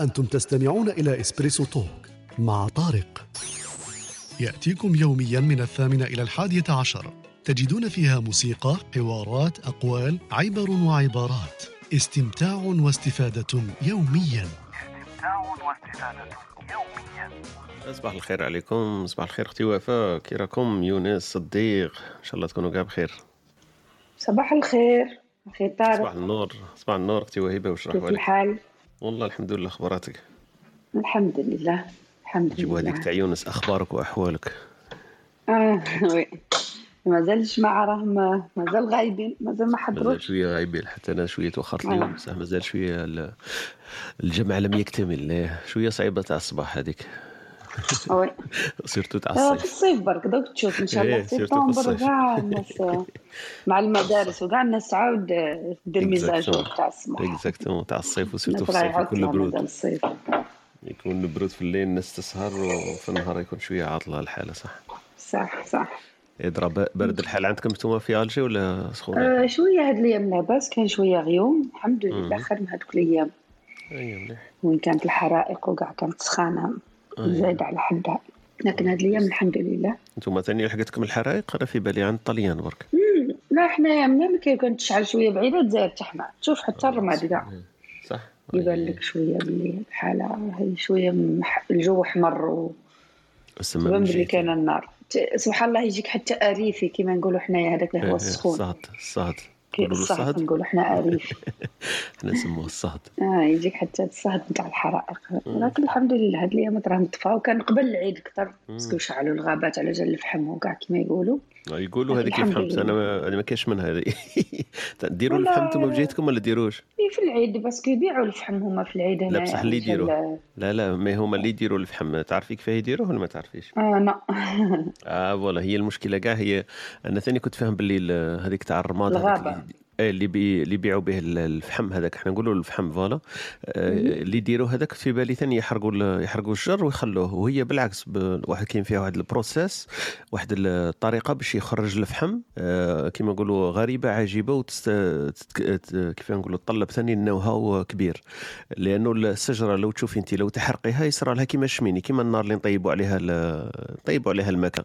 أنتم تستمعون إلى إسبريسو توك مع طارق. يأتيكم يوميا من الثامنة إلى الحادية عشر. تجدون فيها موسيقى، حوارات، أقوال، عبر وعبارات. استمتاع واستفادة يوميا. استمتاع واستفادة يوميا صباح الخير عليكم صباح الخير أختي وفاء كي راكم يونس صديق. إن شاء الله تكونوا كاع بخير. صباح الخير. أخي صباح طارق النور صباح النور أختي وهبه واش كيف راهو عليك الحال؟ والله الحمد لله أخباراتك؟ الحمد لله الحمد هذيك لله. تاع يونس أخبارك وأحوالك؟ آه oui. مازال الجماعة راهم مازال غايبين مازال ما مازال حضروش. شوية غايبين حتى أنا شوية توخرت آه. اليوم بصح مازال شوية ال- الجمع لم يكتمل. شوية صعيبة تاع الصباح هذيك. oui surtout تاع آه، في الصيف الصيف برك دوك تشوف ان شاء الله سبتمبر الصيف. كاع الناس مع المدارس وكاع الناس تعاود آه، دير mise à jour Exactement. تاع الصباح exactement تاع الصيف و surtout في الصيف يكون برود الصيف يكون برود في الليل الناس تسهر وفي النهار يكون شوية عاطله الحاله صح صح صح يضرب برد الحال عندكم أنتم في الجي ولا سخونه؟ آه شوية هاد الأيام لاباس كان شوية غيوم الحمد لله. خير من هادوك الأيام اي مليح وين كانت الحرائق وكاع كانت سخانة أي. زايدة على حدها لكن هاد الأيام الحمد لله. أنتم ثاني لحقتكم الحرائق أنا في بالي عند الطليان برك. لا حنايا ملي كي كانت تشعل شوية بعيدة تزايد تحمى. تشوف حتى الرماد كاع. صح. يبان لك شوية باللي الحالة هي شوية مح... الجو حمر و تبان باللي جهتين. كاين النار. سبحان الله يجيك حتى أريفي كيما نقولوا حنايا هذاك اللي إيه، إيه، السخون. الصهد الصهد الصهد الصهد. نقولوا حنا أريف إحنا نسموه الصهد. آه يجيك حتى الصهد نتاع الحرائق. ولكن الحمد لله هاد الأيام راهم طفاو. كان قبل العيد أكثر parce que شعلوا الغابات على جال الفحم وكاع كيما يقولوا. يقولوا الحمد الفحم لله. أنا ما أنا ما كاينش منها هذه. ديروا الفحم أنتم بجهتكم ولا ديروش؟ في العيد parce que يبيعوا الفحم هما في العيد هنا لا بصح اللي يديروه. ال- لا لا ما هما اللي يديروا الفحم. تعرفي كيفاه يديروه ولا ما تعرفيش؟ آه لا. آه voilà هي المشكلة كاع هي أنا ثاني كنت فاهم باللي ال- هذيك تاع الرماد هذاك الغابة. اللي إيه اللي بي اللي يبيعوا به ال- الفحم هذاك. إحنا نقولوا الفحم voilà. آه اللي يديروا هذاك في بالي ثاني يحرقوا يحرقوا الشجر ويخلوه. وهي بالعكس واحد كاين فيها واحد ال processus واحد الطريقة باش يخرج الفحم. آه كما نقولوا غريبة عجيبة وتست كيف نقولوا تطلب ثاني النو هاو كبير لأنه الشجره لو تشوفي انت لو تحرقيها يصرى لها كيما la cheminée كيما النار اللي نطيبوا عليها نطيبوا عليها الماكلة.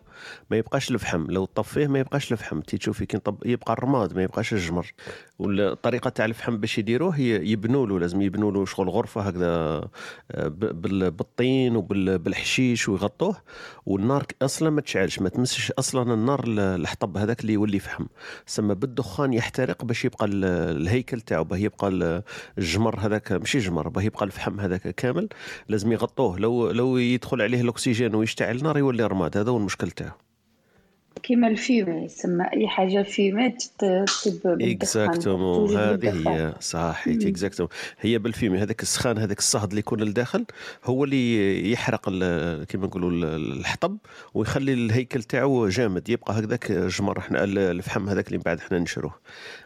ما يبقاش الفحم. لو طفيه ما يبقاش الفحم. كي تشوفي كي يبقى الرماد ما يبقاش الجمر. والطريقة تاع الفحم باش يديروه يبنوا له لازم يبنوا له شغل غرفة هكذا آه، بالطين وبالحشيش ويغطوه. والنار أصلا ما تشعلش ما تمسش أصلا النار ال- الحطب هذاك اللي يولي فحم. سما بالدخان يحترق باش يبقى ال- الهيكل تاعو باه يبقى ال- الجمر هذاك ماشي جمر باه يبقى الفحم هذاك كامل لازم يغطوه. لو لو يدخل عليه الأكسجين ويشتعل النار يولي رماد هذا هو المشكل تاعو. كيما ال fumée يسمى أي حاجة fumée تب بالدخان exactement هذه. هي صحيت exactement هي بالفيلم هذاك السخانة هذاك الصهد اللي يكون لداخل هو اللي يحرق كيما نقولوا ال- الحطب ويخلي الهيكل تاعو جامد. يبقى هكذاك جمر إحنا ال- الفحم هذاك اللي من بعد إحنا نشروه.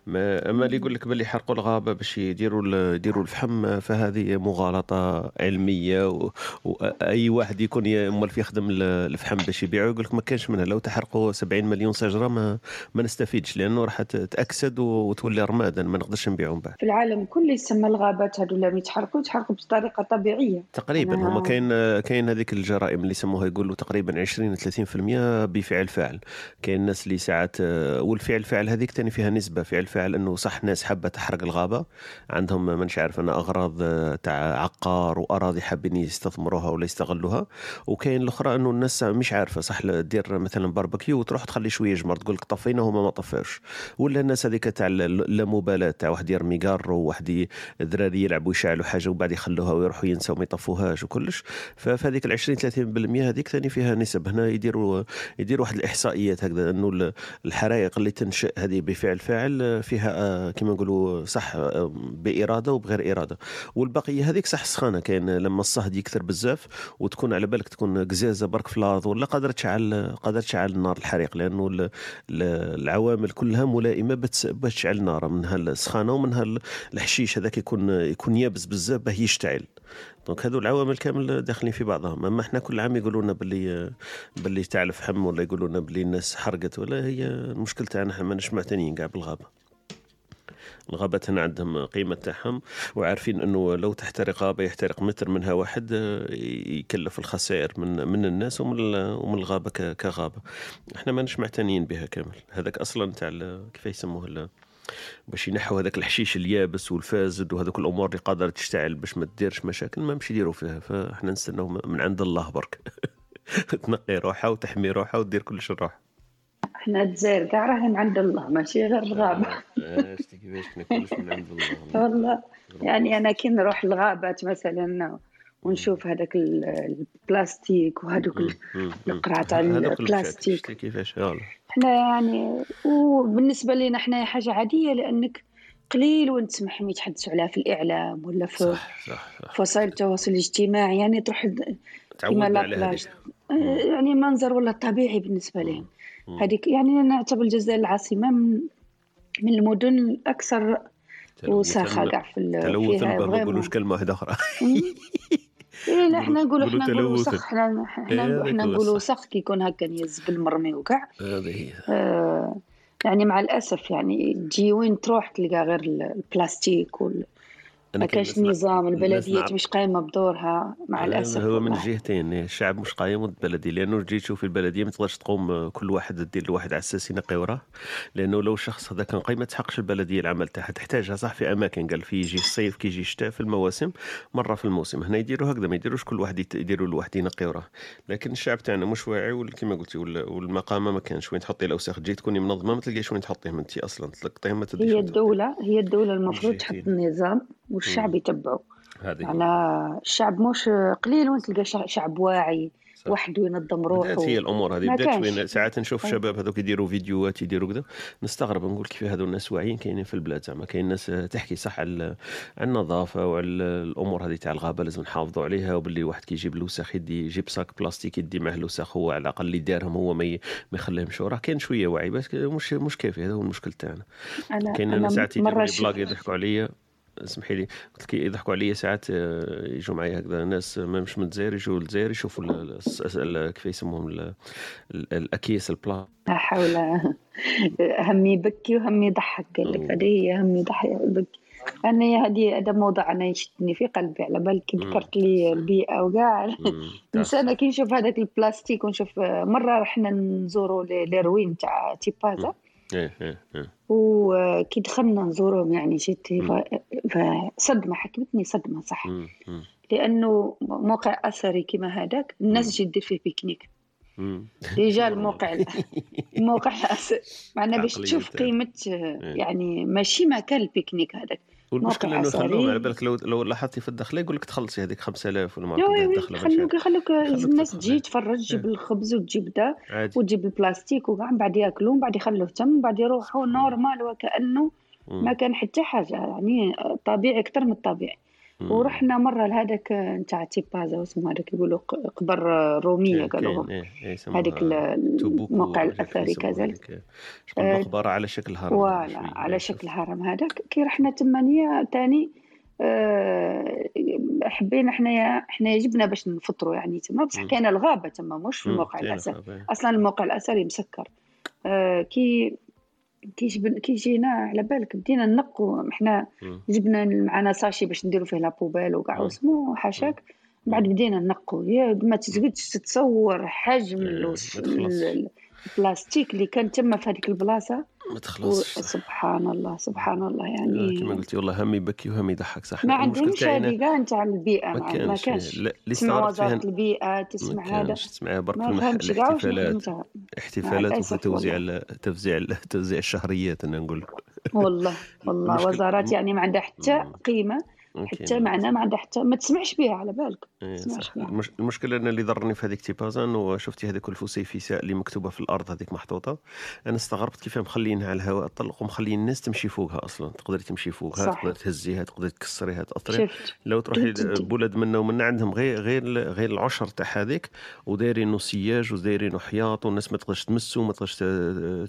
ما أما اللي يقول لك باللي يحرقوا الغابة باش يديروا يديروا الفحم فهذه مغالطة علمية واي واحد يكون ي- مولف يخدم ال- الفحم باش يبيعه يقول لك ما كانش منها. لو تحرقوا 70 مليون شجره ما ما نستفيدش لأنه راح تأكسد وتولي رمادا ما نقدرش نبيعهم بعد. في العالم كله يسمى الغابات هذو لما يتحرقوا يتحرقوا بطريقة طبيعية. تقريبا أنا- هما كاين كاين هذيك الجرائم اللي يسموها يقولوا تقريبا 20 30% بفعل فاعل كاين الناس اللي ساعات والفعل فاعل هذيك تاني فيها نسبة. فعل فاعل إنه صح ناس حابة تحرق الغابة. عندهم مانيش عارف أنا أغراض تاع عقار وأراضي حابين يستثمروها ولا يستغلوها. وكاين الأخرى إنه الناس مش عارفة صح دير مثلا باربيكيو وتروح تخلي شوية جمر تقول لك طفينا هما ما طفاوش ولا الناس هذيك تاع اللامبالاه تاع واحد يرمي قارو وواحد الدراري يلعبوا يشعلوا حاجة وبعد يخلوها ويروحوا ينسوا ما يطفوهاش وكلش. ففي هذيك ال 20 30% هذيك ثاني فيها نسب. هنا يديروا يديروا واحد الإحصائيات هكذا إنه ال- الحرائق اللي تنشأ هذه بفعل فاعل فيها آه، كما نقولوا صح آه، بإرادة وبغير إرادة. والبقية هذيك صح سخانة كاين لما الصهد يكثر بزاف وتكون على بالك تكون قزازة برك في ولا قادره تشعل قادره تشعل النار الحريق لأنه ال- ال- العوامل كلها ملائمة باش تشعل منها السخانه ومنها ال- الحشيش هذاك يكون يكون يابس بزاف باه يشتعل. دونك هذو العوامل كامل داخلين في بعضهم. أما إحنا كل عام يقولوا لنا باللي باللي تاع الفحم ولا يقولوا لنا باللي الناس حرقت ولا هي المشكل تاعنا إحنا ماناش معتنيين كاع بالغابة. الغابات هنا عندهم قيمة تاعهم وعارفين أنه لو تحترق غابة يحترق متر منها واحد آه، يكلف الخسائر من من الناس ومن ومن الغابة ك- كغابة. إحنا ماناش معتنيين بها كامل. هذاك أصلا تاع كيف يسموه باش ينحوا هذاك الحشيش اليابس والفاسد وهذوك الأمور اللي قادرة تشتعل باش ما تديرش مشاكل ما مش يديروا فيها. فإحنا نستناو من عند الله برك. تنقي روحها وتحمي روحها وتدير كلش روحها. إحنا الجزائر كاع راهن عند الله ماشي غير الغابة. آه، شتي كيفاش كنا كلش من عند الله والله. يعني أنا كي نروح الغابات مثلا ونشوف هذاك ال- البلاستيك وهذوك ال- القرعة تاع البلاستيك. كيفاش؟ إحنا يعني وبالنسبة لنا إحنا حاجة عادية لأنك قليل تسمع ما يتحدثوا عليها في الإعلام ولا في صح صح صح. وسائل التواصل الاجتماعي يعني تروح تعودنا كيما على هذيك آه، يعني منظر ولا طبيعي بالنسبة لهم. هذيك يعني نعتبر الجزائر العاصمة من من المدن الأكثر وساخة تلوث كاع في تلوث ما. نقولوش كلمه واحدة أخرى. إيه لا إحنا نقولوا قولوا إحنا نقولوا. وسخ إحنا إحنا إيه، نقولوا. وسخ كي يكون هكا يزبل مرمي وكاع آه، يعني مع الأسف يعني تجي وين تروح تلقى غير ال- البلاستيك وال... ما كان كاش نسمع- نظام البلديات مش قايمة بدورها مع الأسف هو من. جهتين الشعب مش قايم والبلدي لأنه جيت تشوف البلدية ما تقدرش تقوم كل واحد دير لواحد على ينقي وراه لأنه لو الشخص هذا كان قايم ما تحقش البلدية العمل تاعها تحتاجها صح في أماكن قال في يجي الصيف كي يجي الشتاء في المواسم مرة في الموسم هنا يديروا هكذا ما يديروش كل واحد يديروا ينقي وراه لكن الشعب تاعنا مش واعي وال- كما قلتي وال- والمقامة ما كانش وين تحطي الأوساخ تجي تكوني منظمة ما تلقايش وين تحطيهم انت أصلا تلقطيهم ما هي. الدولة هي الدولة المفروض تحط. النظام والشعب يتبعه. هذه. معناها الشعب مش قليل وين تلقى شع- شعب واعي صح. وحده ينظم روحه. بدأت هي الأمور هذه. بدأت. وين ساعات نشوف أي. شباب هذوك يديروا فيديوهات يديروا كذا. نستغرب نقول كيف هذو الناس واعيين كاينين في البلاد زعما. كاين ناس تحكي صح على النظافة وعلى الأمور هذه تاع الغابة لازم نحافظوا عليها. وباللي واحد كي يجيب الوسخ يدي يجيب صاك بلاستيك يدي معه الوسخ هو على الأقل اللي دارهم هو ما يخليهمش وراه. كاين شوية وعي بس مش مش كافي. هذا هو المشكل تاعنا. كاين ساعات يديروا بلاغ يضحكوا عليا. اسمحي لي. قلت لك يضحكوا عليا ساعات آه، يجوا معي هكذا. ناس ما مش من الجزائر يجوا للجزائر يشوفوا كيف يسموهم ال- ال- الأكياس البلا لا حول. هم يبكي وهم يضحك قال لك. هذه هي هم يضحك يبكي. أنا هذه هذا موضوع أنا يشدني في قلبي على بالك. ذكرت لي البيئة وكاع. الانسان كي نشوف هذاك البلاستيك ونشوف مرة رحنا نزوروا les ruines تاع تيبازا. إيه إيه إيه. وكي دخلنا نزورهم يعني جيت فصدمه حكمتني صدمة صح. مم، مم، لأنه موقع أثري كما هذاك الناس. تجي دير فيه pique-nique. رجال الموقع الموقع معنا باش تشوف تاعك. قيمة يعني ماشي مكان ال pique-nique هذاك. والمشكلة إنه. يخلوهم على بالك لو لو لاحظتي في الدخله يقول لك تخلصي هذيك 5000 ولا ما عرفت يخلوك يخلوك الناس. تجي تفرج تجيب إيه. الخبز وتجيب دا وتجيب البلاستيك وكاع من بعد ياكلوا من بعد يخلوه تم من بعد يروحوا normal وكأنه مم. ما كان حتى حاجة يعني طبيعي أكثر من الطبيعي. ورحنا مرة لهذاك نتاع تيبازا واسمه هذاك يقولوا قبر رومية إيه، قالوا إيه، إيه، هذيك الموقع يسموها كذلك. شغل آه، مقبره على شكل هرم فوالا. على شكل هرم هذاك كي رحنا تما ثاني آه، حبينا حنايا حنا جبنا باش نفطروا يعني تما بصح. كاين الغابة تما مش في الموقع الغابة. أصلا الموقع الأثري مسكر آه كي كي جبن كي جينا على بالك بدينا ننقوا إحنا مم. جبنا معنا sachet باش نديروا فيه la poubelle وكاع مم. واسمو حاشاك. بعد بدينا ننقوا يا ما تقدرش تتصور حجم البلاستيك اللي كان تما في هذيك البلاصة. ما تخلصش. سبحان الله سبحان الله آه، يعني كما قلتي والله هم يبكي وهم يضحك صح. ما عندهمش هذه كاع نتاع البيئة ما ما, ما كانش. لا اللي تسمع فيها وزارة البيئة تسمع هذا. كانش تسمعها برك الاحتفالات احتفالات وفي توزيع توزيع ال- توزيع الشهريات أنا نقول. والله والله. وزارات يعني ما عندها حتى. قيمة حتى معنا ما عندها حتى ما تسمعش بها على بالك. إيه صح. المشكلة أنا اللي ضرني في هذيك تيبازا انه شفتي هذيك الفسيفساء اللي مكتوبة في الأرض هذيك محطوطة. أنا استغربت كيف مخلينها على الهواء الطلق ومخلين الناس تمشي فوقها أصلا. تقدري تمشي فوقها صح. تقدري تهزيها تقدري تكسريها تاثريها لو تروحي. بلاد منا ومنا عندهم غير غير غير العشر تاع هذيك ودايرينو سياج ودايرينو حياط والناس ما تقدرش تمسو ما تقدرش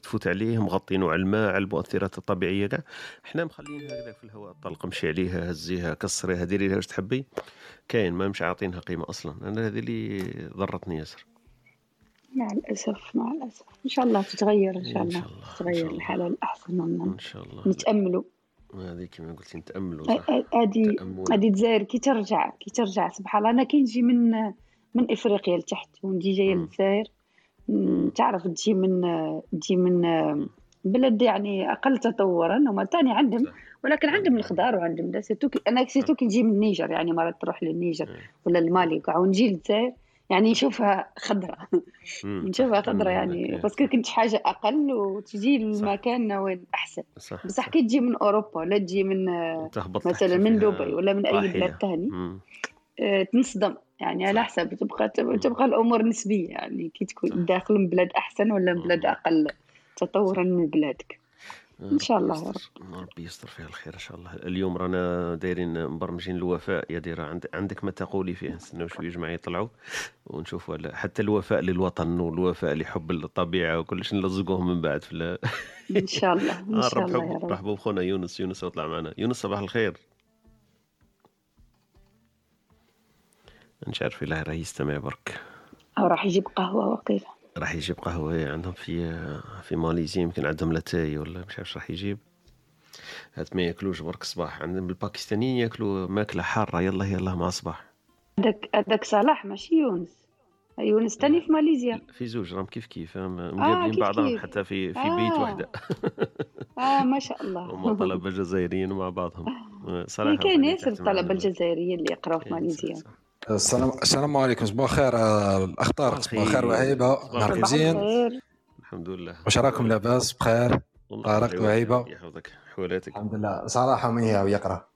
تفوت عليه مغطينه على الماء على المؤثرات الطبيعية كاع. إحنا مخلينها هكذا في الهواء الطلق امشي عليها هزيها. كسريها ديري لها واش تحبي؟ كاين ما مش عاطينها قيمة أصلا أنا هذه اللي ضرتني ياسر. مع الأسف مع الأسف. إن شاء الله تتغير إن شاء إن الله شاء الله، إن تتغير. الحالة الأحسن إن شاء الله. نتأملوا. هذه كما قلتي نتأملوا هذه. هذه الجزائر كي ترجع كي ترجع سبحان الله. أنا كي نجي من من إفريقيا لتحت ونجي جاية. للجزائر تعرف تجي من تجي من بلد يعني أقل تطورا هما ثاني عندهم. صح. ولكن عندهم الخضار وعندهم ده surtout كي- أنا surtout كي نجي من النيجر يعني مرات تروح للنيجر مم. ولا المالي وكاع ونجي للجزائر يعني نشوفها خضراء. نشوفها خضراء يعني. parce que كنت حاجة أقل وتجي. لمكان وين أحسن صح بصح كي تجي من أوروبا ولا تجي من مثلا من دبي ولا من أي. بلاد ثاني. آه، تنصدم يعني على. حسب تبقى تبقى الأمور نسبية يعني كي. تكون داخل من بلاد أحسن ولا من بلاد. أقل تطورا من بلادك إن شاء الله يا يستر ربي يستر فيها الخير إن شاء الله. اليوم رانا دايرين مبرمجين الوفاء. يا ديرة عند عندك ما تقولي فيه؟ نستناو شوية جماعة يطلعوا ونشوفوا حتى الوفاء للوطن والوفاء لحب الطبيعة وكلش نلزقوهم من بعد في ال- إن شاء الله إن آه، شاء الله يا رب رحبوا. رحبوا بخونا يونس. يونس يطلع معنا. يونس صباح الخير. مش عارف الا راه يستمع برك. أو راح يجيب قهوة وقيل راح يجيب قهوة عندهم في في ماليزيا يمكن عندهم لاتاي ولا مش عارف راح يجيب. هات ما ياكلوش برك الصباح عندهم الباكستانيين ياكلوا ماكلة حارة. يلا يلا مع الصباح هذاك هذاك صلاح ماشي يونس. يونس تاني في ماليزيا. في زوج راهم كيف كيف هم مقابلين كيف بعضهم كيف. حتى في في آه. بيت وحدة. آه ما شاء الله. هما طلبة جزائريين مع بعضهم. صراحة كاين ياسر. الطلبه الجزائريين اللي يقراو في ماليزيا. صح، صح. السلام السلام عليكم. صباح الخير آه، الأخطار. صباح الخير. وهيبه. صباح مزيان الحمد لله. واش راكم لاباس؟ بخير. طارق خير. وهيبة. يحفظك حوالاتك. الحمد لله. صراحة من هي ويقرأ.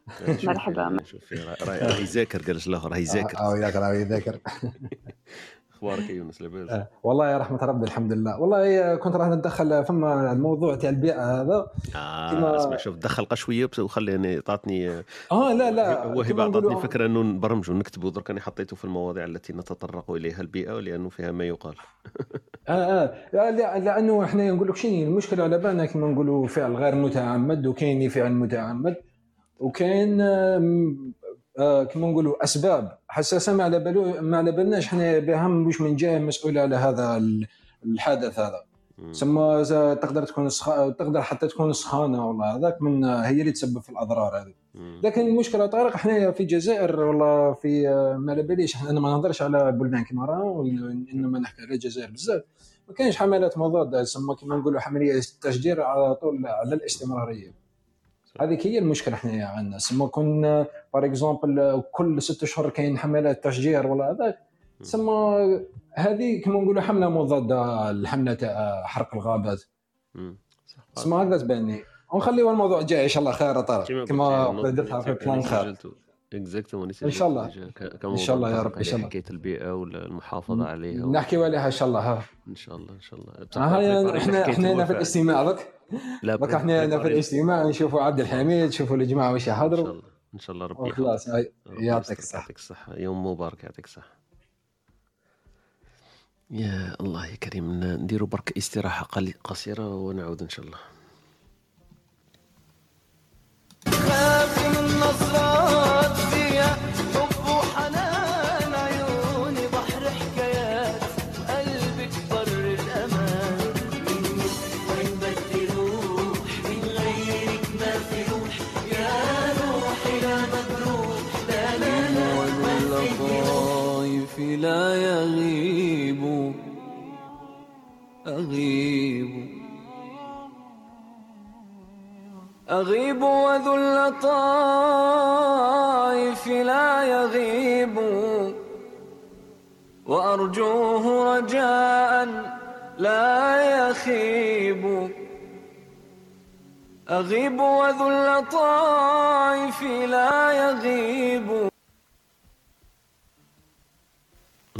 مرحبا. شوف راه يذاكر قال الآخر راه يذاكر. أو يقرأ ويذاكر أخبارك يونس لاباس؟ آه، والله يا رحمة ربي الحمد لله. والله آه، كنت راح نتدخل فما الموضوع تاع البيئه هذا. آه كما- اسمع شوف دخل قشويه وخليني تعطني آه لا لا. وهبه كما اعطتني فكرة إنه نبرمجوا نكتبوا درك أنا حطيته في المواضيع التي نتطرق إليها البيئة لأنه فيها ما يقال. آه آه. لا- لا- لأنه إحنا نقول لك شنو المشكلة على بالنا؟ كما نقولوا فعل غير متعمد وكاين فعل متعمد. وكاين آه كما نقولوا أسباب. حساسه ما على بالو ما على بالناش إحنا بهم واش من جهه مسؤولة على هذا ال- الحدث هذا. إذا تقدر تكون سخ... تقدر حتى تكون سخانة والله. هذاك من هي اللي تسبب في الأضرار هذه. لكن المشكلة طارق إحنا في الجزائر والله في ما على باليش. أنا ما نهضرش على بلدان كيما انما نحكي على الجزائر بزاف. ما كاينش حملات مضادة. تسمى كما نقولوا عمليه تشجير على طول على الاستمرارية. هذيك هي المشكلة إحنا عندنا سما كنا par exemple كل ست أشهر كاين حملات تشجير ولا هذاك سما هذه كما نقولوا حملة مضادة الحملة تاع حرق الغابات. اسمع هكذا تباني. ونخليو الموضوع الجاي إن شاء الله خير يا طارق كما درتها في plan خير. exactement إن شاء الله. إن شاء الله يا رب، إن شاء الله. حكايه البيئة والمحافظة عليها نحكي عليها إن شاء الله. ها إن شاء الله إن شاء الله. إحنا إحنا في. الاستماع ذاك. لا ذاك إحنا في الاستماع نشوفوا عبد الحميد نشوفوا الجماعة واش إن شاء يحضروا الله إن شاء الله ربي ربي يعطيك الصحة. يعطيك الصحة. يوم مبارك يعطيك الصحة. يا الله يا كريم نديروا برك استراحة قلي- قصيرة ونعود إن شاء الله. أغيب وذو اللطائف لا يغيب وأرجوه رجاء لا يخيب. أغيب وذو اللطائف لا يغيب.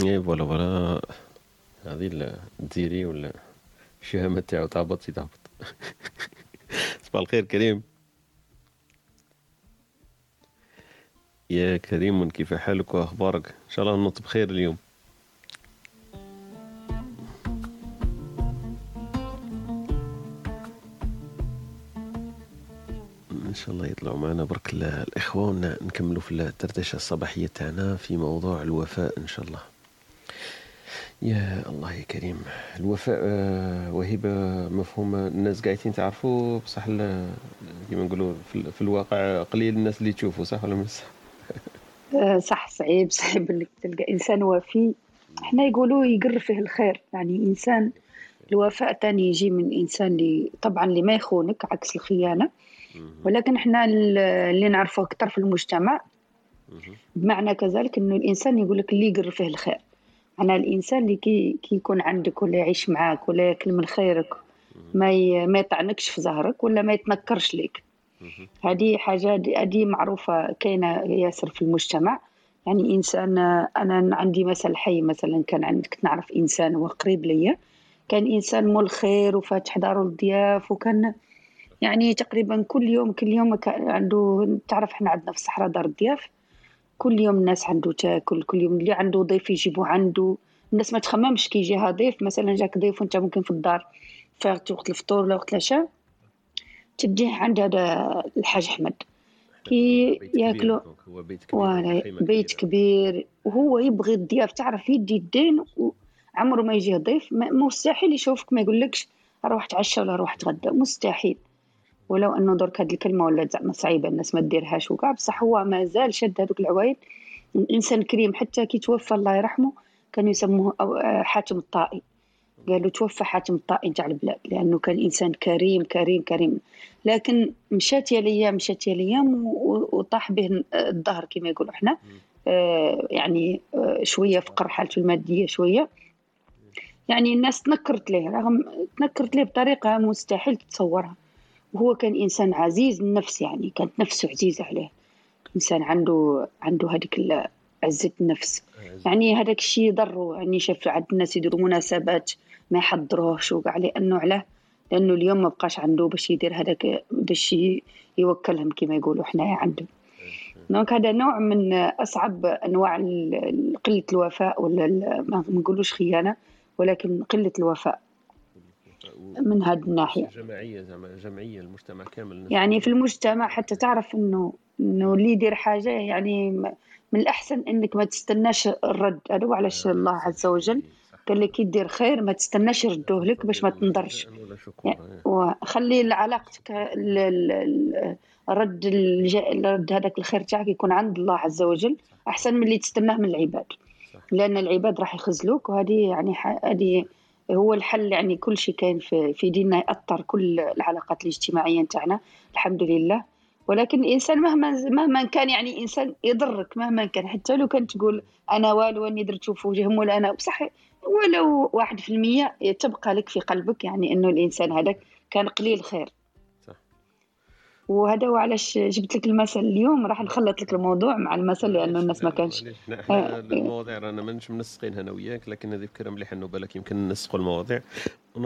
اي voilà voilà. هذه ال- الديري ولا الشهامة تاعو تهبط تهبط صباح الخير كريم. يا كريم كيف حالك وأخبارك؟ إن شاء الله نط بخير اليوم. إن شاء الله يطلعوا معنا. برك ال- الاخوه ون- نكملوا في الدردشة الصباحية تاعنا في موضوع الوفاء إن شاء الله. يا الله يا كريم. الوفاء آه، وهبه مفهوم الناس قاعدين تعرفوا بصح كيما نقولوا في, ال- في الواقع قليل الناس اللي تشوفوا صح ولا مش؟ صح؟ آه، صح صعيب صعيب إنك تلقى إنسان وفي. إحنا يقولوا يقر فيه الخير يعني إنسان الوفاء تاني يجي من إنسان اللي طبعا اللي ما يخونك عكس الخيانة. ولكن إحنا ال- اللي نعرفه أكثر في المجتمع بمعنى كذلك إنه الإنسان يقول لك اللي يقر فيه الخير. أنا الإنسان اللي كي, كي يكون عندك ولا يعيش معاك ولا ياكل من خيرك ما ي... ما يطعنكش في ظهرك ولا ما يتنكرش ليك. هذه حاجة هذه معروفة كاينة ياسر في المجتمع. يعني إنسان أنا عندي مثل حي مثلا كان عندك كنت نعرف إنسان هو قريب ليا. كان إنسان مول خير وفاتح داره للضياف وكان يعني تقريبا كل يوم كل يوم عنده تعرف إحنا عندنا في الصحراء دار الضياف. كل يوم الناس عنده تاكل كل يوم اللي عنده ضيف يجيبوا عنده. الناس ما تخممش كي يجيها ضيف مثلا جاك ضيف وانت ممكن في الدار فات وقت الفطور ولا وقت العشاء تديه عند هذا الحاج أحمد. كي ياكلوا donc، هو بيت كبير ولا بيت. كبير. وهو يبغي الضياف تعرف يدي الدين وعمره ما يجيه ضيف مستحيل يشوفك ما يقولكش روح تعشى ولا روح تغدى مستحيل. ولو أنه درك هذه الكلمة ولا زعما صعيبة الناس ما ديرهاش. وكاع بصح هو مازال شد هذوك العوايد. انسان كريم حتى كي توفى الله يرحمه كانوا يسموه آه، حاتم الطائي. قالوا توفى حاتم الطائي تاع البلاد لأنه كان إنسان كريم كريم كريم. لكن مشات يا الأيام مشات يا الأيام وطاح به الظهر كما يقولوا إحنا. آه، يعني آه، شوية فقر حالته المادية شوية. يعني الناس تنكرت له رغم تنكرت له بطريقة مستحيل تتصورها. وهو كان إنسان عزيز النفس يعني كانت نفسه عزيزة عليه. إنسان عنده عنده هذيك عزة النفس. يعني هذاك الشيء ضره يعني شاف عند الناس يديروا مناسبات ما يحضروهش وكاع لأنه علاه. لأنه اليوم ما بقاش عنده باش يدير هذاك باش يوكلهم كما يقولوا حنايا عنده. دونك هذا نوع من أصعب أنواع ال- ال- قلة الوفاء ولا ما نقولوش خيانة ولكن قلة الوفاء. من هذه الناحية. جماعيه زعما جمعية المجتمع كامل يعني في المجتمع حتى تعرف إنه إنه اللي يدير حاجة يعني من الأحسن إنك ما تستناش الرد. هذا هو علاش الله عز وجل قال لك كي دير خير ما تستناش يردوه لك باش ما تنضرش يعني وخلي علاقتك ال- ال- ال- الرد الرد هذاك الخير تاعك يكون عند الله عز وجل أحسن من اللي تستناه من العباد. لأن العباد راح يخزلوك وهذه يعني هذه هو الحل يعني كل شيء كاين في في ديننا يأثر كل العلاقات الاجتماعية نتاعنا الحمد لله ولكن الإنسان مهما مهما كان يعني إنسان يضرك مهما كان حتى لو كان تقول أنا والو أني درت في وجههم ولا أنا بصح ولو واحد في المية تبقى لك في قلبك يعني إنه الإنسان هذاك كان قليل خير. وهذا هو علاش جبت لك المثل اليوم راح نخلط لك الموضوع مع المثل لأنه الناس ما كانش إحنا إحنا آه. المواضيع رانا ماناش منسقينها أنا وياك لكن هذه فكرة مليحة إنه بالك يمكن نسقوا المواضيع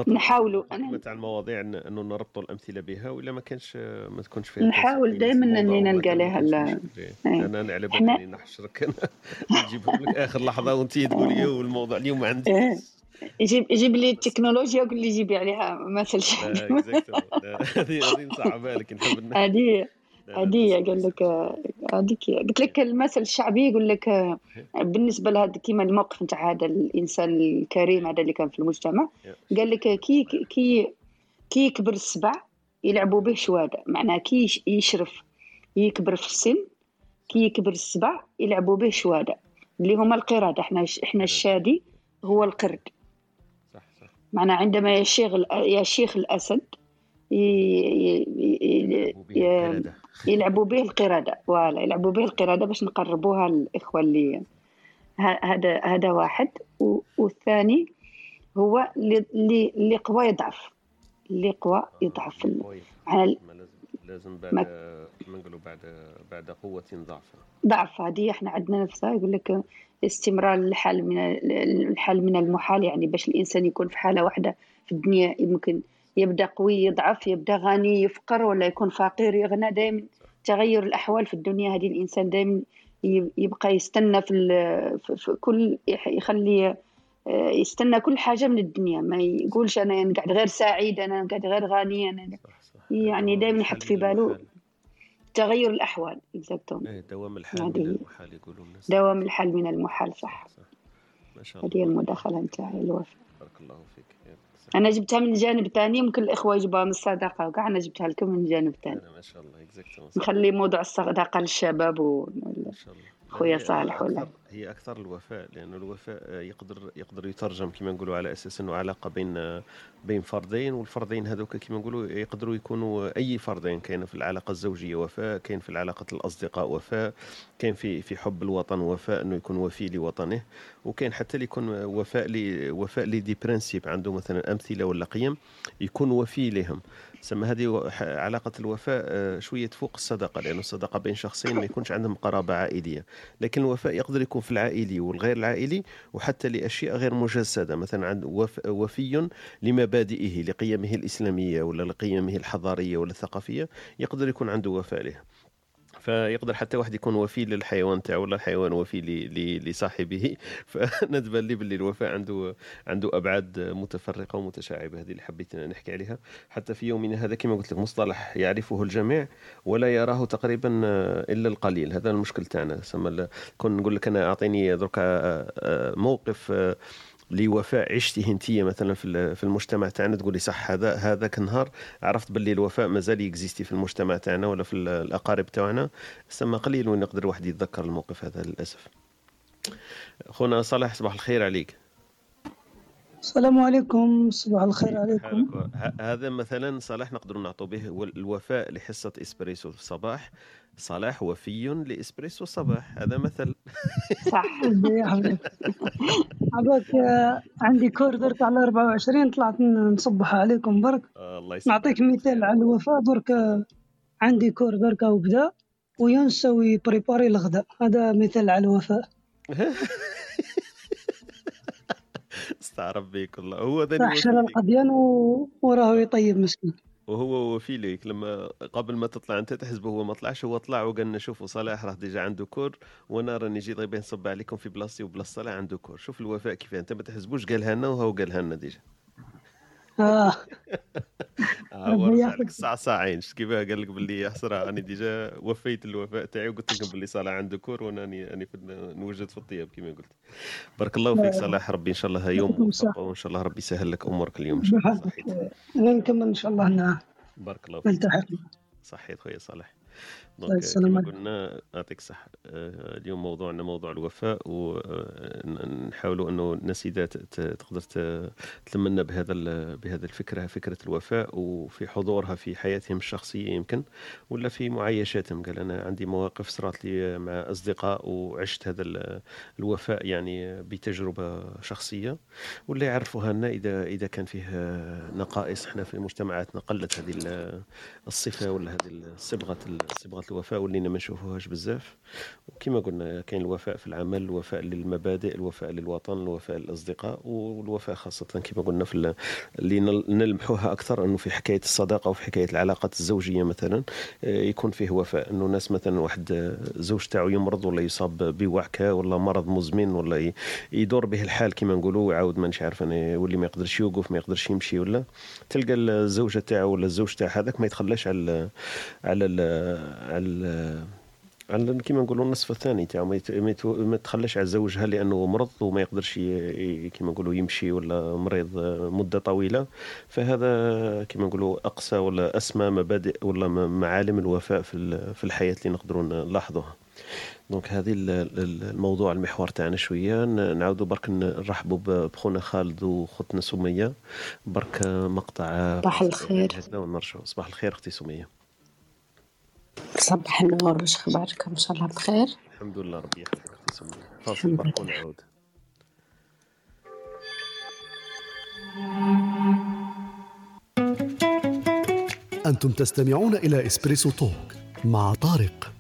نحاولوا. أنا- تاع المواضيع إنه نربطوا الأمثلة بها ولا ما كانش ما تكونش فيها نحاول الموضوع أني وما نلقى لها كانش. إيه. أنا إحنا- بالي نحشرك أنا نجيبهم لك آخر لحظة وأنت تقولي والموضوع اليوم ما عندي إيه. يجيب يجيب لي التكنولوجيا وقول لي جيبي عليها مثل. لا، هذه هذه نصعبها لك نحب هذه قال لك هذيك قلت لك المثل الشعبي يقول لك آه، بالنسبة لهذا كيما الموقف نتاع هذا الإنسان الكريم هذا اللي كان في المجتمع قال لك كي كي كي يكبر السبع يلعبوا به شوادة. معناها كي يش- يشرف يكبر في السن كي يكبر السبع يلعبوا به شوادة. اللي هما القراد إحنا إحنا الشادي هو القرد. معناها عندما يشيخ يشيخ القردة. يلعبوا به القردة. ولا يلعبوا به القردة باش نقربوها للإخوة اللي هذا هذا واحد. والثاني هو اللي اللي قوى يضعف. اللي قوى يضعف. على لازم بعد ما- نقولوا بعد بعد قوة ضعف ضعف. هذه إحنا عندنا نفسها يقول لك استمرار الحال من ال- الحال من المحال يعني باش الإنسان يكون في حالة واحدة في الدنيا يمكن يبدأ قوي يضعف يبدأ غني يفقر ولا يكون فقير يغنى. دائما تغير الأحوال في الدنيا هذه الإنسان دائما يبقى يستنى في, في كل يخلي آه، يستنى كل حاجة من الدنيا. ما يقولش أنا قاعد غير سعيد أنا قاعد غير غني أنا يعني الحال يحط في باله. تغير الأحوال exactement إيه دوام الحال من المحال يقولوا الناس. دوام الحال من المحال صح. صح. ما شاء الله هذه هي المداخلة نتاعي الوفاء. بارك الله فيك. أنا جبتها من جانب تاني يمكن الإخوة يجيبوها من الصدقه وكاع أنا جبتها لكم من جانب أنا ما شاء الله exactement نخلي موضوع الصدقه للشباب و... ما شاء الله. خويا هي صالح ولا هي أكثر الوفاء لأن الوفاء يقدر يقدر يترجم كما نقولوا على أساس إنه علاقة بين بين فردين والفردين هذوك كما نقولوا يقدروا يكونوا أي فردين كاين في العلاقة الزوجية وفاء كاين في العلاقة الأصدقاء وفاء كاين في في حب الوطن وفاء إنه يكون وفي لوطنه وكاين حتى اللي يكون وفاء لي وفاء لي دي برانسيب عنده مثلا أمثلة ولا قيم يكون وفي لهم. سما هذه علاقة الوفاء آه، شوية تفوق الصداقة لأن الصداقة بين شخصين ما يكونش عندهم قرابة عائلية. لكن الوفاء يقدر يكون في العائلي والغير العائلي وحتى لأشياء غير مجسدة مثلا عند وف وفي لمبادئه لقيمه الإسلامية ولا لقيمه الحضارية ولا الثقافية يقدر يكون عنده وفاء له فيقدر حتى واحد يكون وفي للحيوان تاعو ولا الحيوان وفي لصاحبه. فندبان لي باللي الوفاء عنده عنده أبعاد متفرقة ومتشعبة هذه اللي حبيت نحكي عليها. حتى في يومنا هذا كما قلت لك مصطلح يعرفه الجميع ولا يراه تقريبا آه، إلا القليل. هذا المشكل تاعنا. كون نقول لك أنا أعطيني درك آه، آه، موقف آه، لوفاء عشتيه انت مثلا في في المجتمع تاعنا تقول لي صح هذا هذاك النهار عرفت باللي الوفاء مازال يكزيستي في المجتمع تاعنا ولا في ال- الأقارب تاعنا. سما قليل وين يقدر واحد يتذكر الموقف هذا للأسف. خونا صلاح صباح الخير عليك. السلام عليكم صباح الخير عليكم. هذا مثلا صلاح نقدر نعطوا به الوفاء لحصة إسبريسو في الصباح صلاح وفي لإسبريسو الصباح هذا مثل. صح. عباك عندي cours درت على 24 طلعت نصبح عليكم برك. آه الله يسلمك. نعطيك مثال على الوفاء آه، عندي cours درك وبدا وينسى préparer الغداء. هذا مثال على الوفاء. استعرف بيك والله هو ذا القضيان. وراه يطيب مسكين. وهو وفي ليك لما قبل ما تطلع أنت تحسبه هو ما طلعش هو طلع وقال نشوفوا صلاح راه déjà عنده cours وأنا راني جيت غير نصبح عليكم في بلاصتي وبلاصة صلاح عنده cours. شوف الوفاء كيف أنت ما تحسبوش قالها لنا وهو قالها لنا déjà. آه. يحفظك. لك. الساعة ساعين. شفت كيفاه قال لك باللي يا حسره راني déjà وفيت الوفاء تاعي وقلت لكم باللي صلاح عنده cours وأنا راني نوجد في الطياب كما قلت. بارك الله فيك صلاح ربي إن شاء الله يوم وإن شاء الله ربي يسهل لك أمورك اليوم إن شاء الله. آه، نكمل إن شاء الله ن- بارك الله فيك. صحيت خويا صالح. دونك السلام كما عليكم. قلنا يعطيك الصحة آه، اليوم موضوعنا موضوع الوفاء ونحاولوا إنه الناس إذا تقدر تلمنا بهذا بهذا الفكرة فكرة الوفاء وفي حضورها في حياتهم الشخصية يمكن ولا في معايشاتهم قال أنا عندي مواقف صارت لي مع أصدقاء وعشت هذا ال- الوفاء يعني بتجربة شخصية ولا يعرفوها لنا اذا إذا كان فيه نقائص إحنا في مجتمعاتنا قلت هذه ال- الصفة ولا هذه صبغة صبغة الوفاء ولينا ما نشوفوهاش بزاف. وكما قلنا كاين الوفاء في العمل الوفاء للمبادئ الوفاء للوطن الوفاء للأصدقاء والوفاء خاصة كما قلنا في ال- اللي نل- نلمحوها أكثر أنه في حكاية الصداقة وفي حكاية العلاقات الزوجية مثلا آه، يكون فيه وفاء. أنه ناس مثلا واحد آه، زوج تاعو يمرض ولا يصاب بوعكة ولا مرض مزمن ولا يدور به الحال كما نقولوا ويعاود مانيش عارف أنا يولي ما يقدرش يوقف ما يقدرش يمشي ولا تلقى الزوجة تاعو ولا الزوج تاع هذاك ما يتخلاش على على ال على كيما نقولوا النصف الثاني تاعو ما تخلاش على زوجها لأنه مرض وما يقدرش كيما نقولوا يمشي ولا مريض مدة طويلة. فهذا كيما نقولوا أقصى ولا أسمى مبادئ ولا معالم الوفاء في في الحياة اللي نقدروا نلاحظوها. donc هذه ال- ال- الموضوع المحور تاعنا شوية. نعاودوا برك نرحبوا بخونا خالد وخوتنا سمية. برك مقطع صباح الخير. ونرجعوا صباح الخير أختي سمية. صباح النور وش اخباركم؟ إن شاء الله بخير. الحمد لله ربي يحفظك أختي سمية. فاصل برك. ونعود أنتم تستمعون إلى إسبريسو توك مع طارق.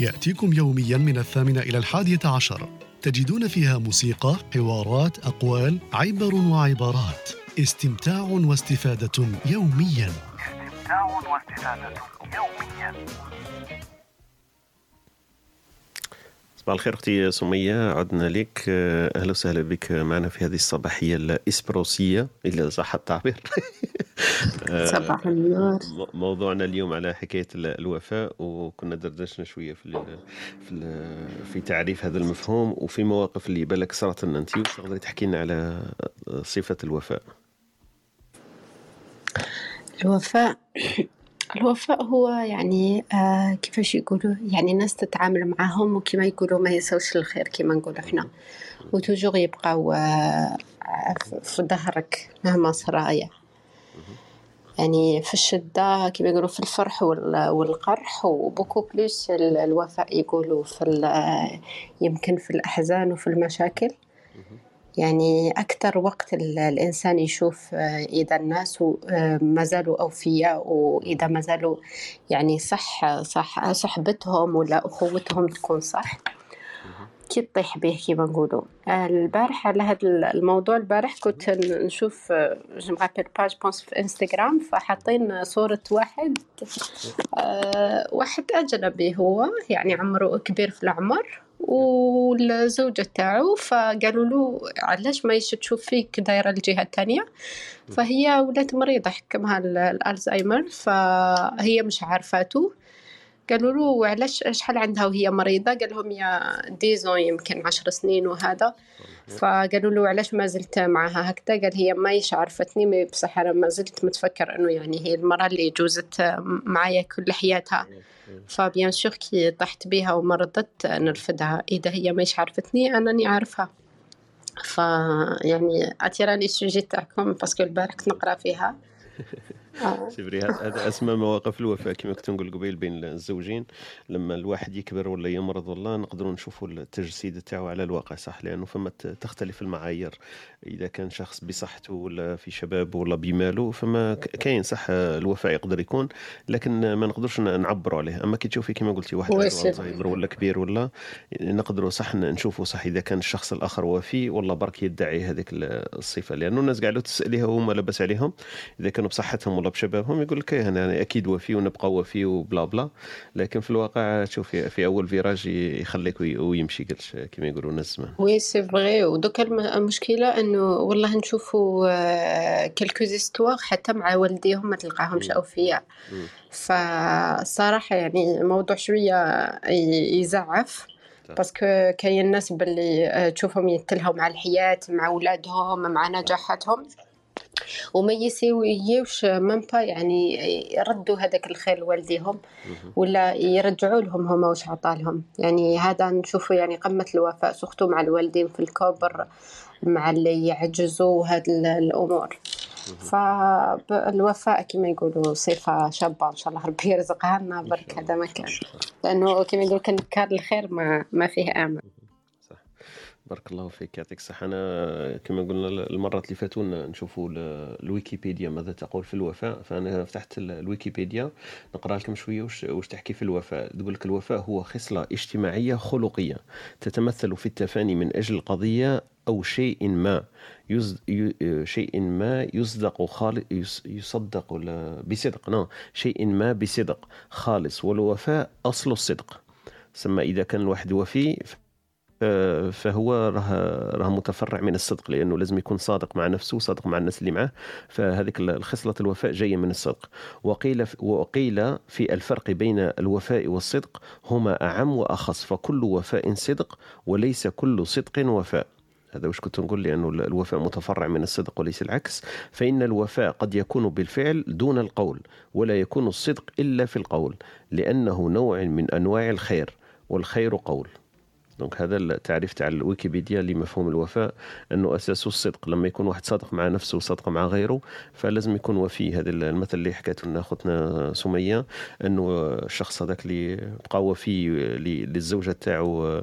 يأتيكم يوميا من الثامنة إلى الحادية عشر. تجدون فيها موسيقى، حوارات، أقوال، عبر وعبارات. استمتاع واستفادة يوميا. استمتاع واستفادة يوميا صباح الخير أختي سمية عدنا لك. آه، أهلا وسهلا بك معنا في هذه الصباحية الإسبروسية اذا صح التعبير. آه، صباح النور. موضوعنا اليوم على حكاية ال- الوفاء وكنا دردشنا شوية في ال في, ال في تعريف هذا المفهوم وفي مواقف اللي بالك صارت لنا أنت تقدري تحكي لنا على صفة الوفاء؟ الوفاء الوفاء هو يعني آه كيفاش يقولوا يعني الناس تتعامل معاهم وكما يقولوا ما يسوش الخير كما نقولوا إحنا وتوجور يبقاو آه في ظهرك مهما صرايا يعني في الشدة كما يقولوا في الفرح وال- والقرح وبوكو بلوس ال- الوفاء يقولوا في ال- يمكن في الأحزان وفي المشاكل. يعني أكثر وقت ال- الإنسان يشوف آه، إذا الناس آه، ما زالوا أوفياء وإذا ما زالوا يعني صح صح صحبتهم ولا أخوتهم تكون صح كي تطيح به كيما نقولوا. آه، البارح على هذا الموضوع البارح كنت نشوف je me rappelle page je pense في إنستغرام فحاطين صورة واحد آه، واحد أجنبي هو يعني عمره كبير في العمر. والزوجة تاعو فقالوا له علاش ما يش تشوف فيك دايرة الجهة الثانية فهي ولات مريضة حكمها ال- الألزهايمر فهي مش عارفاته. قالوا له علاش شحال عندها وهي مريضة؟ قال لهم y a dix ans يمكن عشر سنين وهذا. فقالوا له علاش ما زلت معها هكذا؟ قال هي ما يش عرفتني mais بصح أنا ما زلت متفكر إنه يعني هي المرأة اللي جوزت معايا كل حياتها. ف bien sûr كي طحت بيها ومرضت نرفدها. إذا هي ما يش عرفتني أنني عارفها. ف يعني أتيراني ال sujet تاعكم parce que البارح كنت نقرأ فيها. آه. c'est vrai هذا اسمى مواقف الوفاء كما كنت نقول قبيل بين الزوجين. لما الواحد يكبر ولا يمرض والله نقدروا نشوفوا التجسيد تاعو على الواقع صح؟ لأنه فما تختلف المعايير. إذا كان شخص بصحته ولا في شبابه ولا بماله فما كاين صح الوفاء يقدر يكون لكن ما نقدرش نعبروا عليه. أما كي تشوفي كما قلتي واحد الزهايمر ولا كبير ولا نقدروا صح نشوفوا صح إذا كان الشخص الآخر وفي والله برك يدعي هذيك الصفة. لأنه الناس قاعدة تسأليها وهم لاباس عليهم إذا كانوا بصحتهم ولا بشبابهم يقول لك إيه أنا أكيد وفي ونبقى وفي وبلا بلا. لكن في الواقع تشوفي في أول virage يخليك وي- ويمشي قالش كما يقولوا الناس oui c'est vrai ودوكا الم- المشكلة إنه والله نشوفوا quelques histoires حتى مع والديهم ما تلقاهمش. أوفياء. فالصراحه يعني الموضوع شوية يزعف. parce que كاين ناس باللي آه، تشوفهم يتلهوا مع الحياة مع أولادهم مع نجاحاتهم. وما يسويوش même pas يعني يردوا هذاك الخير لوالديهم. ولا يرجعوا لهم هما واش عطالهم يعني هذا نشوفه يعني قمة الوفاء surtout مع الوالدين في الكبر مع اللي يعجزوا هاد ال- الأمور. فالوفاء كما يقولوا صفة شابة إن شاء الله ربي يرزقها لنا برك هذا ما كان. لأنه كما يقول كان الخير ما ما فيه آمل بارك الله فيك يعطيك الصحة. أنا كما قلنا المرات اللي فاتوا نشوفوا ال- الويكيبيديا ماذا تقول في الوفاء. فأنا فتحت ال- الويكيبيديا نقرأ لكم شوية وش, تحكي في الوفاء. تقول لك الوفاء هو خصلة اجتماعية خلقية تتمثل في التفاني من أجل قضية أو شيء ما يز... ي... شيء ما يصدق خالص يص... يصدق ولا بصدق. نعم شيء ما بصدق خالص. والوفاء أصل الصدق. ثم إذا كان الواحد وفي فهو راه راه متفرع من الصدق لأنه لازم يكون صادق مع نفسه وصادق مع الناس اللي معه فهذيك الخصلة الوفاء جاية من الصدق. وقيل وقيل في الفرق بين الوفاء والصدق هما أعم وأخص فكل وفاء صدق وليس كل صدق وفاء. هذا وش كنت نقول؟ لأنه الوفاء متفرع من الصدق وليس العكس. فإن الوفاء قد يكون بالفعل دون القول ولا يكون الصدق إلا في القول لأنه نوع من أنواع الخير والخير قول. دونك هذا التعريف تاع الويكيبيديا لمفهوم الوفاء أنه أساسه الصدق. لما يكون واحد صادق مع نفسه وصادق مع غيره فلازم يكون وفي هذا المثل اللي حكته لنا اختنا سمية أنه الشخص هذاك اللي بقى وفي للزوجة تاعو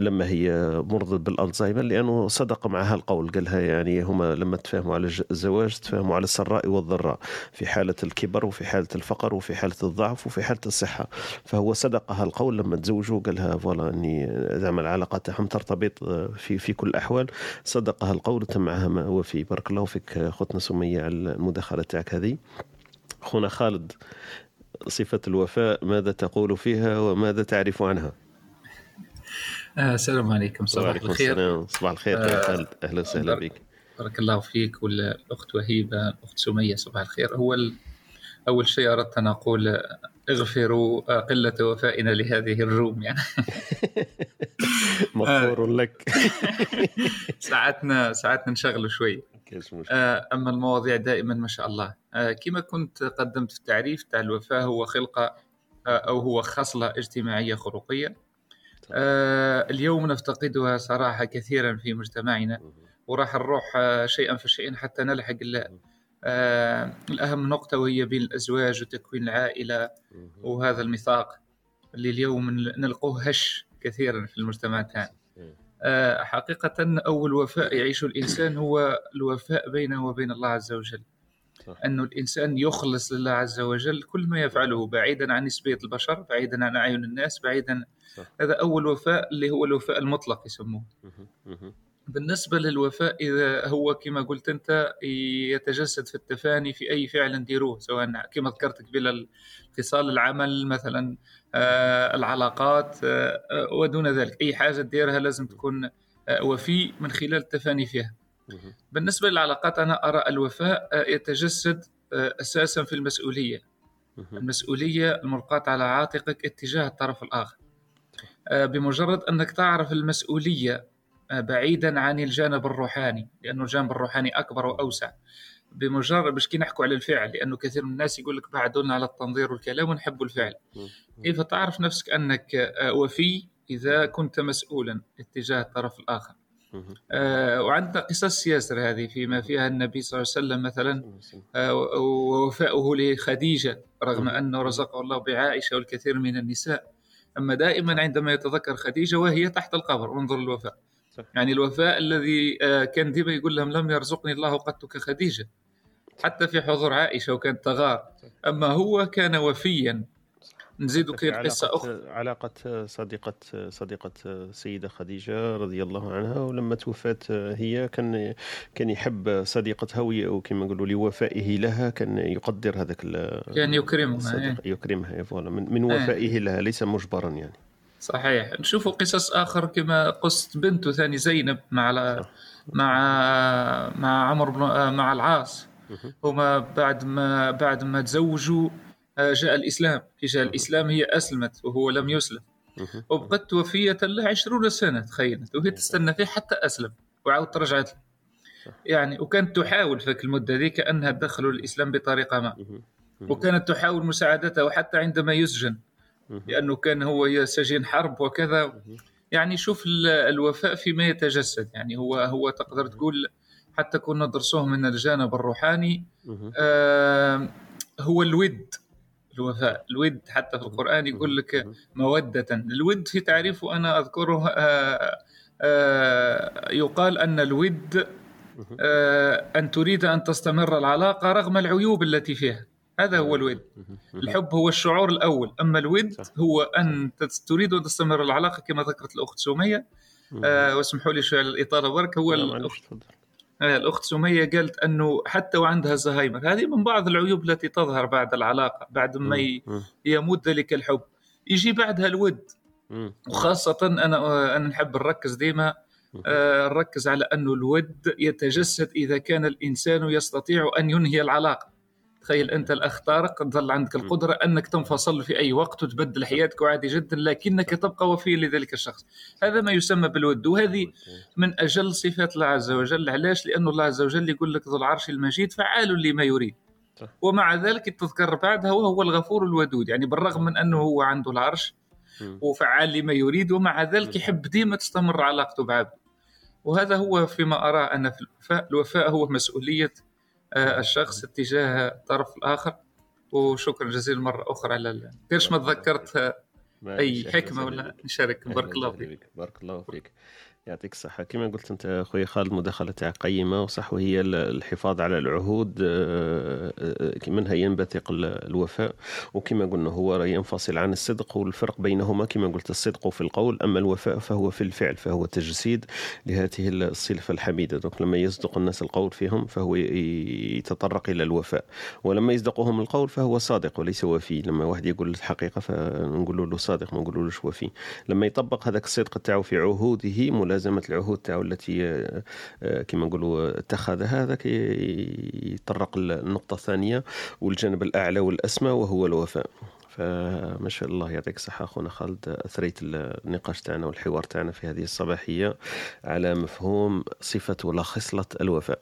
لما هي مرضت بالألزهايمر لأنه صدق معها القول. قالها يعني هما لما تفاهموا على الزواج تفاهموا على السراء والضراء في حالة الكبر وفي حالة الفقر وفي حالة الضعف وفي حالة الصحة. فهو صدقها القول. لما تزوجوا قالها فوالا إني زعما العلاقه تاعهم ترتبط في في كل الأحوال. صدقها القول وتم معها ما هو فيه. بارك الله فيك اختنا سمية على المداخلة تاعك هذه. أخونا خالد صفة الوفاء ماذا تقول فيها وماذا تعرف عنها؟ آه، السلام عليكم. صباح وعليكم الخير. السلام. صباح الخير آه، يا خالد. أهلا وسهلا بك بارك الله فيك والأخت وهيبة الأخت سمية صباح الخير. هو أول شيء أردت أن أقول اغفروا قلة وفائنا لهذه الروم يعني. مغفور لك. ساعتنا ساعتنا نشغلوا شوي. آه، أما المواضيع دائما ما شاء الله. آه، كما كنت قدمت في التعريف تاع الوفاة هو خلقة آه، أو هو خصلة اجتماعية خلقية آه، اليوم نفتقدها صراحة كثيرا في مجتمعنا. وراح نروح آه، شيئا فشيئا حتى نلحق آه، الأهم نقطة وهي بين الأزواج وتكوين العائلة وهذا الميثاق اللي اليوم نل- نلقوه هش كثيرا في المجتمع تاعنا آه، حقيقة أول وفاء يعيشه الإنسان هو الوفاء بينه وبين الله عز وجل. أنه الإنسان يخلص لله عز وجل كل ما يفعله بعيدا عن نسبية البشر بعيدا عن أعين الناس بعيدا. صح. هذا أول وفاء اللي هو الوفاء المطلق يسموه. بالنسبة للوفاء إذا هو كما قلت أنت يتجسد في التفاني في أي فعل نديروه سواء كما ذكرت قبل اتصال العمل مثلا آه، العلاقات آه، ودون ذلك. أي حاجة تديرها لازم تكون آه، وفي من خلال التفاني فيها. بالنسبة للعلاقات أنا أرى الوفاء يتجسد أساسا في المسؤولية. المسؤولية الملقاة على عاتقك اتجاه الطرف الآخر. بمجرد أنك تعرف المسؤولية بعيدا عن الجانب الروحاني لأنه الجانب الروحاني أكبر وأوسع. بمجرد باش كي نحكوا على الفعل لأنه كثير من الناس يقول لك بعدونا على التنظير والكلام ونحبوا الفعل. كيف تعرف نفسك أنك آه، وفي إذا كنت مسؤولا اتجاه الطرف الآخر. مهم. آه، وعندنا قصص ياسر هذه فيما فيها النبي صلى الله عليه وسلم مثلا آه، ووفاؤه لخديجة رغم أنه رزقه الله بعائشة والكثير من النساء. أما دائما عندما يتذكر خديجة وهي تحت القبر انظر الوفاء صح. يعني الوفاء الذي آه، كان ديما يقول لهم لم يرزقني الله قط كخديجة. حتى في حضور عائشة وكانت تغار. أما هو كان وفيا. نزيد في كيف قصة أخرى. علاقة صديقة صديقة السيدة خديجة رضي الله عنها ولما توفات هي كان كان يحب صديقتها وكما نقولوا لوفائه لها كان يقدر هذاك كان يكرمها إيه. يكرمها فوالا. من, من إيه. وفائه لها ليس مجبرا يعني. صحيح. نشوفوا قصص آخر كما قصة بنته ثاني زينب مع صح. مع مع عمرو بن آه، مع العاص. هما بعد ما بعد ما تزوجوا آه، جاء الإسلام. في جاء الإسلام هي أسلمت وهو لم يسلم. وبقت وفية له عشرون سنة تخيلت. وهي تستنى فيه حتى أسلم. وعاود رجعت له. يعني وكانت تحاول في المدة ذيك أنها تدخله الإسلام بطريقة ما. وكانت تحاول مساعدته حتى عندما يسجن. لأنه كان هو سجين حرب وكذا. يعني شوف ال- الوفاء فيما يتجسد. يعني هو هو تقدر تقول حتى كنا ندرسوه من الجانب الروحاني. آه هو الود الوفاء. الود حتى في القرآن يقول لك مودة. الود في تعريفه أنا أذكره آه آه يقال أن الود آه أن تريد أن تستمر العلاقة رغم العيوب التي فيها. هذا هو الود مهم. الحب هو الشعور الأول أما الود. هو تت- تريد أن تستمر العلاقة كما ذكرت الأخت سمية مهم. آه واسمحوا لي شوية على الإطالة برك هو تفضل. آه، الأخت سمية قالت أنه حتى وعندها زهايمر هذه من بعض العيوب التي تظهر بعد العلاقة بعد ما. يموت ذلك الحب يجي بعدها الود مهم. وخاصة أنا آه، أنا نحب نركز ديما آه، نركز على أنه الود يتجسد إذا كان الإنسان يستطيع أن ينهي العلاقة تخيل أنت الأخ طارق تظل عندك القدرة أنك تنفصل في أي وقت وتبدل حياتك عادي جدا لكنك تبقى وفي لذلك الشخص. هذا ما يسمى بالود. وهذه من أجل صفات الله عز وجل. علاش؟ لأن الله عز وجل يقول لك ذو العرش المجيد فعال لما يريد. ومع ذلك تذكر بعدها وهو الغفور الودود. يعني بالرغم من أنه هو عنده العرش. وفعال لما يريد ومع ذلك. يحب ديما تستمر علاقته بعبده. وهذا هو فيما أرى أن في الوفاء الوفاء هو مسؤولية آه، الشخص اتجاه الطرف الآخر وشكرا جزيلا مرة أخرى على كيفاش ما تذكرت حكمة أهلا ولا. نشارك بارك الله فيك. بارك الله فيك يعطيك الصحة. كما قلت أنت أخوي خالد مداخلة قيمة وصح وهي ال- الحفاظ على العهود آه، آه، منها ينبثق ال- الوفاء. وكما قلنا هو ينفصل عن الصدق والفرق بينهما كما قلت الصدق في القول أما الوفاء فهو في الفعل فهو تجسيد لهذه الصفة الحميدة. دونك لما يصدق الناس القول فيهم فهو يتطرق إلى الوفاء. ولما يصدقهم القول فهو صادق وليس وفي. لما واحد يقول الحقيقة فنقول له صادق ما نقولوش وفي. لما يطبق هذاك الصدق تاعو في عهوده ملازمة العهود تاعو التي آه، آه، كما نقولوا اتخذها هذاك ي- يطرق للنقطه الثانية والجانب الأعلى والأسمى وهو الوفاء. فما شاء الله يعطيك الصحة أخونا خالد أثريت النقاش تاعنا والحوار تاعنا في هذه الصباحية على مفهوم صفة ولا خصلة الوفاء.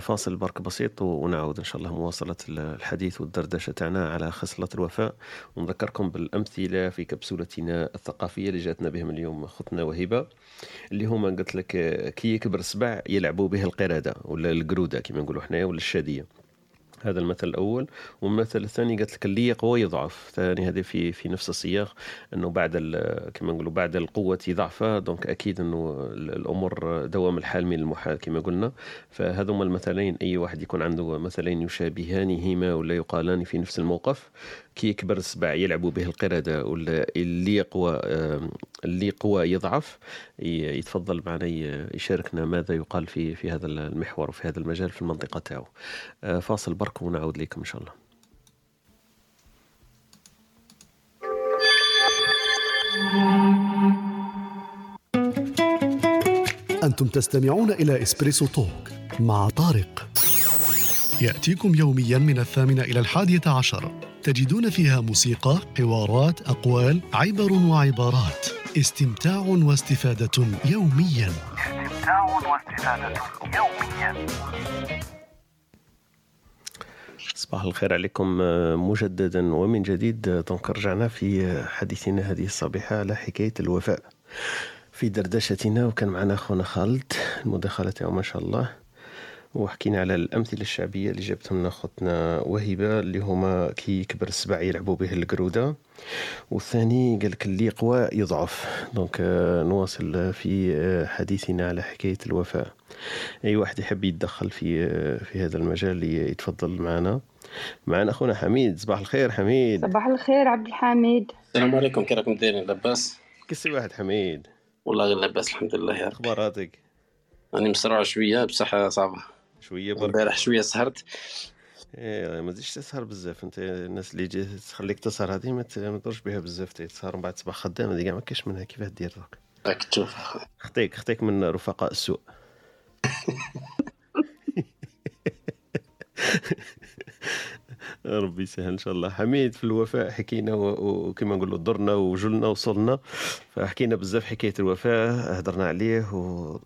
فاصل برك بسيط ونعود إن شاء الله مواصلة الحديث والدردشة تاعنا على خصلة الوفاء. ونذكركم بالأمثلة في كبسولتنا الثقافية اللي جاتنا بهم اليوم خطنا وهبة اللي هما قلت لك آه، كي يكبر السبع يلعبوا به القرده ولا القرودة كما نقولوا حنايا ولا الشادية. هذا المثل الأول. والمثل الثاني قالت لك اللي يقوى يضعف. ثاني هذه في في نفس السياق إنه بعد كما نقولوا بعد القوة ضعفها donc أكيد إنه ال- الأمور دوام الحال من المحال كما قلنا. فهذوما المثلين أي واحد يكون عنده مثلين يشابهانهما ولا يقالان في نفس الموقف كي يكبر السبع يلعبوا به القردة ولا اللي يقوى اللي قوى يضعف ي- يتفضل معنا ي- يشاركنا ماذا يقال في في هذا المحور وفي هذا المجال في المنطقة تاعو. آه، فاصل برك ونعود لكم إن شاء الله. أنتم تستمعون إلى إسبريسو توك مع طارق. يأتيكم يوميا من الثامنة إلى الحادية عشر. تجدون فيها موسيقى، حوارات، أقوال، عبر وعبارات. استمتاع واستفادة يوميا. استمتاع واستفادة يوميا. صباح الخير عليكم آه، مجددا ومن جديد. آه، دونك رجعنا في آه، حديثنا هذه الصبيحة على حكاية الوفاء في دردشتنا. وكان معنا أخونا خالد المداخلة تاعو ما شاء الله. وحكينا على الأمثلة الشعبية اللي جابتهم لنا خوتنا وهبة اللي هما كي يكبر السبع يلعبوا به القرودة. والثاني قال لك اللي يقوى يضعف. donc آه، نواصل في آه، حديثنا على حكاية الوفاء. أي واحد يحب يتدخل في آه، في هذا المجال يتفضل معنا. معنا أخونا حميد. صباح الخير حميد. صباح الخير عبد الحميد. السلام عليكم. كي راكم دايرين؟ لاباس كسي واحد حميد. والله غير لاباس الحمد لله يا رب أخباراتك؟ راني مسرع شوية بصح صعبة. شوية برك. امبارح شوية سهرت. إيه ما تزيدش تسهر بزاف. أنت الناس اللي جي تخليك تسهر هذه ما تدورش بها بزاف. تسهر من بعد تصبح خدام هذه كاع ما كاش منها. كيفاه دير دوك راك تشوف. خطيك خطيك من رفقاء السوء. ربي يسهل إن شاء الله. حميد في الوفاء حكينا وكما نقولوا درنا وجلنا وصلنا. فحكينا بزاف حكاية الوفاء هدرنا عليه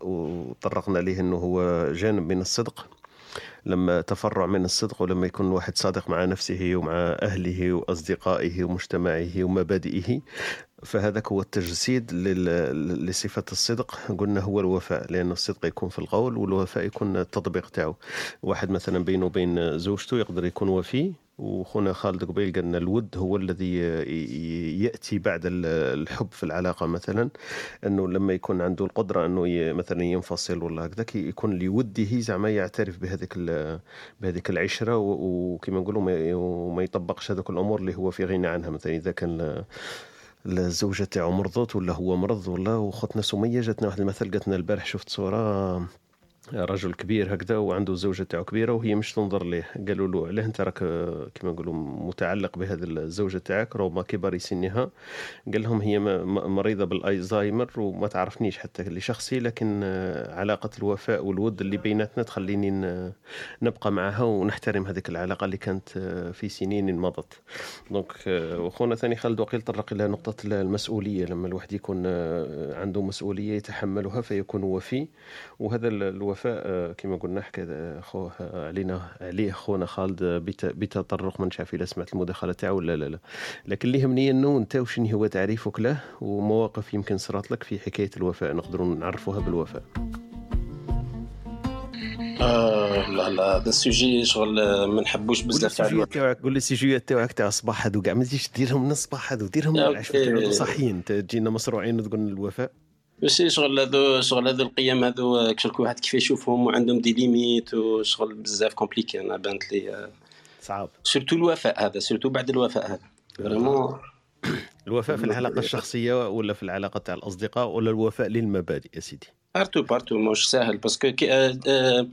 وطرقنا ليه إنه هو جانب من الصدق. لما تفرع من الصدق ولما يكون الواحد صادق مع نفسه ومع أهله وأصدقائه ومجتمعه ومبادئه فهذاك هو التجسيد لصفة الصدق. قلنا هو الوفاء لأن الصدق يكون في القول والوفاء يكون التطبيق تاعو. واحد مثلا بينه وبين زوجته يقدر يكون وفي وخونا خالد قبيل قال لنا الود هو الذي ي- ي- يأتي بعد ال- الحب في العلاقة مثلا. أنه لما يكون عنده القدرة أنه ي- مثلا ينفصل ولا هكذاك يكون لوده زعما يعترف بهذيك بهذيك العشرة و- وكما نقولوا وما يطبقش هذوك الأمور اللي هو في غنى عنها. مثلا إذا كان الزوجة تاعو مرضت ولا هو مرض ولا وخوتنا سمية جاتنا واحد المثل قالت لنا البارح شفت صورة رجل كبير هكذا وعنده زوجة تاعو كبيرة وهي مش تنظر ليه. قالوا له علاه انت راك كما نقولوا متعلق بهذه الزوجة تاعك رغم كبر سنها قال لهم هي م- م- مريضة بالايزايمر وما تعرفنيش حتى لشخصي لكن علاقة الوفاء والود اللي بيناتنا تخليني نبقى معها ونحترم هذيك العلاقة اللي كانت في سنين مضت. donc واخونا ثاني خالد وقيل طرق إلى نقطة المسؤولية. لما الواحد يكون عنده مسؤولية يتحملها فيكون وفي. وهذا ال- الوفاء آه، كما قلنا حكى آه، خوه آه، علينا عليه خونا خالد آه، بت- بتطرق من شاف اذا سمعت المداخلة تاعو. ولا لا لا. لكن اللي يهمني انه انت وشنو هو تعريفك له ومواقف يمكن صرات لك في حكاية الوفاء؟ نقدروا نعرفوها بالوفاء. آه لا لا. هذا ال sujet شغل آه، ما نحبوش بزاف تاع الوقت. تاعك قول لي ال sujet يات تاعك تاع الصباح هذو كاع ما تجيش ديرهم من الصباح هذو ديرهم من العشاء صاحيين تجينا مصروعين وتقول الوفاء ماشي شغل هذو شغل هذو القيم هذو آه، كل واحد كيف يشوفهم وعندهم des limites وشغل بزاف compliqué. أنا بانت لي آه، صعب. surtout الوفاء هذا surtout بعد الوفاء هذا. vraiment الوفاء في العلاقة الشخصية ولا في العلاقة تاع الأصدقاء ولا الوفاء للمبادئ يا سيدي؟ partout partout مش ساهل parce que آه، آه،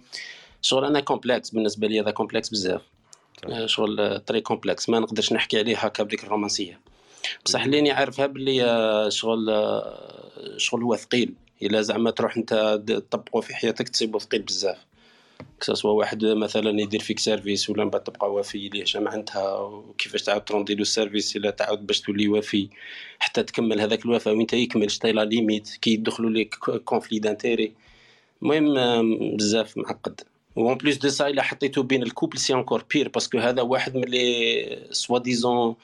شغل أنا complexe بالنسبة لي هذا complexe بزاف. آه، شغل très complexe ما نقدرش نحكي عليه هكا بديك الرومانسية. بصح اللي عارفها باللي آه، شغل آه، شغل هو ثقيل. إلا زعما تروح أنت تطبقه في حياتك تصيبو ثقيل بزاف. كسوا واحد مثلا يدير فيك سيرفيس ولا من بعد تبقى وفي ليه اش معناتها وكيفاش تعاود تروندي له السيرفيس إلا تعاود باش تولي وفي حتى تكمل هذاك الوفاء وين يكمل شتي لا ليميت كي يدخلوا لك كونفلي دانتيري المهم آم، بزاف معقد. وون بليس دو سا إلا حطيتو بين الكوبل سي انكور بير باسكو هذا واحد من لي سوا ديزون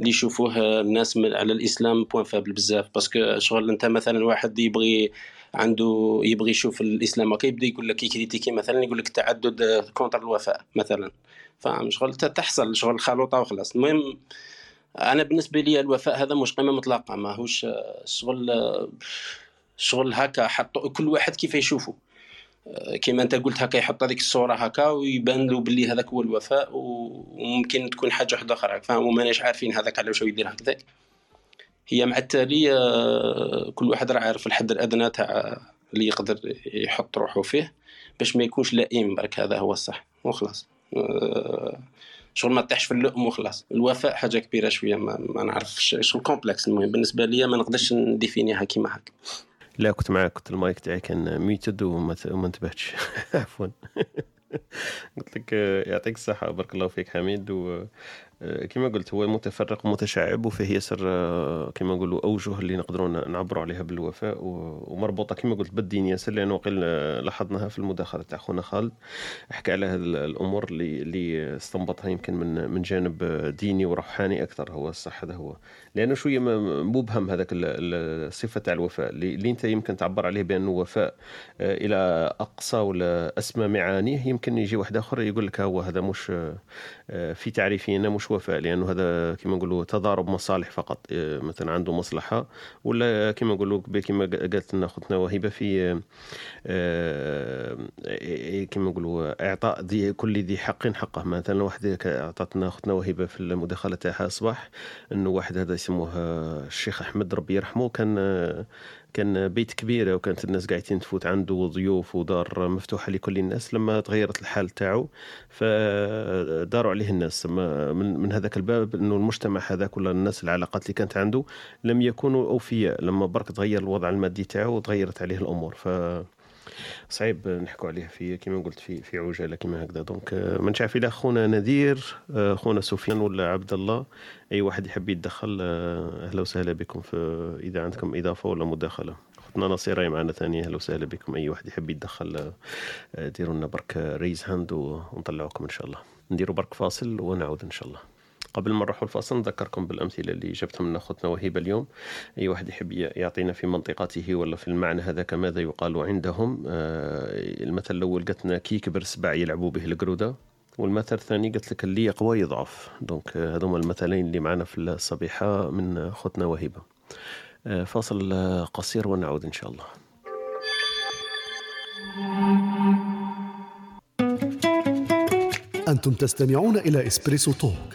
اللي يشوفوه الناس من على الإسلام بوان فابل بزاف. باسكو شغل أنت مثلا واحد يبغي عنده يبغي يشوف الإسلام هكا يبدأ يقول لك يكريتيكي مثلا يقول لك تعدد كونتر الوفاء مثلا. فاهم؟ شغل تحصل شغل خلوطة وخلاص. المهم أنا بالنسبة لي الوفاء هذا مش قيمة مطلقة. ماهوش شغل شغل هكا حطوا كل واحد كيف يشوفه. كيما انت قلت هكا يحط هذيك الصورة هكا ويبان له باللي هذاك هو الوفاء وممكن تكون حاجة واحدة أخرى. فاهم وماناش عارفين هذاك علاش هو يدير هكذاك هي مع التالي آه، كل واحد راه عارف الحد الأدنى تاع اللي يقدر يحط روحه فيه باش ما يكونش لئيم. برك هذا هو الصح. وخلاص. آه، شغل ما تطيحش في اللؤم وخلاص. الوفاء حاجة كبيرة شوية ما, ما نعرفش. شغل complexe المهم. بالنسبة لي ما نقدرش ن définir يها كيما هكا. لا كنت معاك كنت المايك تاعي كان muted وما انتبهتش. عفوا. قلت لك يعطيك الصحة بارك الله فيك حميد و كما قلت هو متفرق ومتشعب وفيه ياسر آه، كما نقولوا أوجه اللي نقدروا نعبروا عليها بالوفاء ومربوطة كما قلت بالدين ياسر لأنه قل آه، لاحظناها في المداخلة تاع خونا خالد. حكى على هذه الأمور اللي اللي استنبطها يمكن من من جانب آه، ديني وروحاني أكثر هو الصح هذا هو. لأنه شوية مبهم هذاك ال- ال- الصفة تاع الوفاء اللي أنت يمكن تعبر عليه بأنه وفاء آه، إلى أقصى ولا أسمى معانيه يمكن يجي واحد آخر يقول لك هو هذا مش آه، آه، في تعريفنا مش وفاء لأنه هذا كما نقولوا تضارب مصالح فقط آه، مثلا عنده مصلحة ولا كما نقولوا كما قالت لنا أختنا وهبه في آه، آه، كما نقولوا إعطاء ذي كل ذي حق حقه. مثلا واحد أعطتنا أختنا وهبه في المداخلة تاعها صباح إنه واحد هذا يسموه الشيخ أحمد ربي يرحمه كان كان بيت كبير وكانت الناس قاعدين تفوت عنده ضيوف ودار مفتوحة لكل الناس لما تغيرت الحال تاعو فداروا عليه الناس. من من هذاك الباب إنه المجتمع هذاك ولا الناس العلاقات اللي كانت عنده لم يكونوا أوفياء لما برك تغير الوضع المادي تاعو وتغيرت عليه الأمور. ف صعيب نحكوا عليه في كما قلت في في عجالة كما هكذا. دونك آه، ما نعرف إلى خونا نذير آه، خونا سفيان ولا عبد الله أي واحد يحب يتدخل آه، أهلا وسهلا بكم في إذا عندكم إضافة ولا مداخلة. اختنا نصيرة معنا ثانية. أهلا وسهلا بكم. أي واحد يحب يتدخل ديروا لنا برك raise hand ونطلعوكم إن شاء الله. نديروا برك فاصل ونعود إن شاء الله. قبل ما نروحوا الفاصل نذكركم بالأمثلة اللي جبتهم من أخوتنا وهبه اليوم. أي واحد يحب يعطينا في منطقته ولا في المعنى هذاك ماذا يقال عندهم؟ آه، المثل الأول قالت كي كبر السبع يلعبوا به القرودة. والمثل الثاني قلت لك اللي يقوى يضعف. donc هذوما المثلين اللي معنا في الصبيحة من أخوتنا وهبه آه، فاصل قصير ونعود إن شاء الله. أنتم تستمعون إلى إسبريسو توك.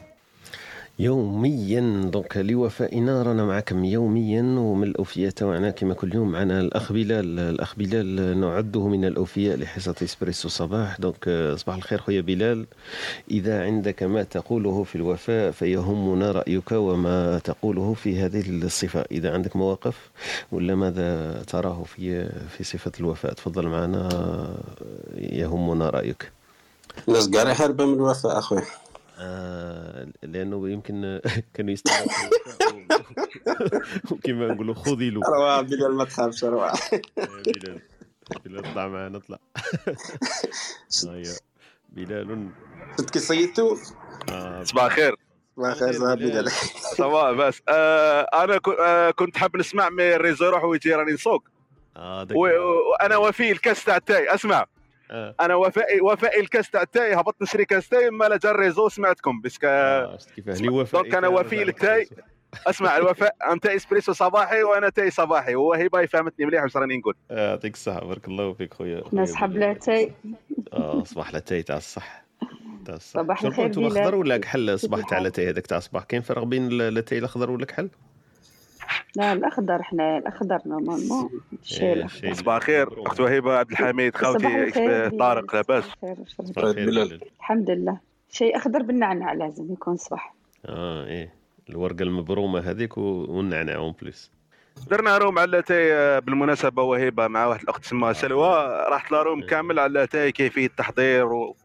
يوميا. donc لوفائنا رانا معكم يوميا ومن الأوفياء تاعنا كما كل يوم معنا الأخ بلال. الأخ بلال نعده من الأوفياء لحصة إسبريسو صباح. donc صباح الخير خويا بلال. إذا عندك ما تقوله في الوفاء فيهمنا رأيك وما تقوله في هذه الصفة. إذا عندك مواقف ولا ماذا تراه في في صفة الوفاء تفضل معنا يهمنا رأيك. الناس كاع يحاربوا من الوفاء اخويا آه لأنه يمكن كانوا يستعملوا وكما نقولوا خذي له. رواه بلال ما تخافش رواه بلال. بلال اطلع معنا اطلع هيا بلال. شفت كي صيدتو؟ آه. صباح الخير. ما خير صباح بلال. صباح بس. آه أنا آه كنت حاب نسمع مي الريزو يروح ويجي راني نسوق. آه وأنا وفي الكاس تاع التاي أسمع. آه. أنا وفائي وفائي الكاس تاع التاي هبطت نشري كاس تاي ما لا جا الريزو سمعتكم باسكو آه، كيفاه. لي وفاء دونك أنا وفي التاي أسمع الوفاء أنت إسبريسو صباحي وأنا تاي صباحي. وهبه فهمتني مليح واش راني نقول. آه، يعطيك الصحة. بارك الله فيك خويا. نسحب بلال. لاتاي. آه صباح لاتاي تاع الصح. تاع الصح. صباح الخير أنتم. اخضر ولا كحل؟ صباح تاع الحال؟ لاتاي هذاك تاع الصباح. كاين فرق بين اللاتاي الأخضر ولا كحل؟ لا الأخضر إحنا الأخضر نورمالمون الشاي إيه، الأخضر. شيء صباح الخير أخت وهيبة عبد الحميد صباح خاوتي الخير إكس- طارق لاباس. بلال. الحمد لله. شيء أخضر بالنعناع لازم يكون صباح. آه إيه. الورقة المبرومة هذيك والنعناع اون بليس درنا room على تاي آه، بالمناسبة وهيبة مع واحد الأخت اسمها سلوى راحت la room كامل على تاي كيفية التحضير و...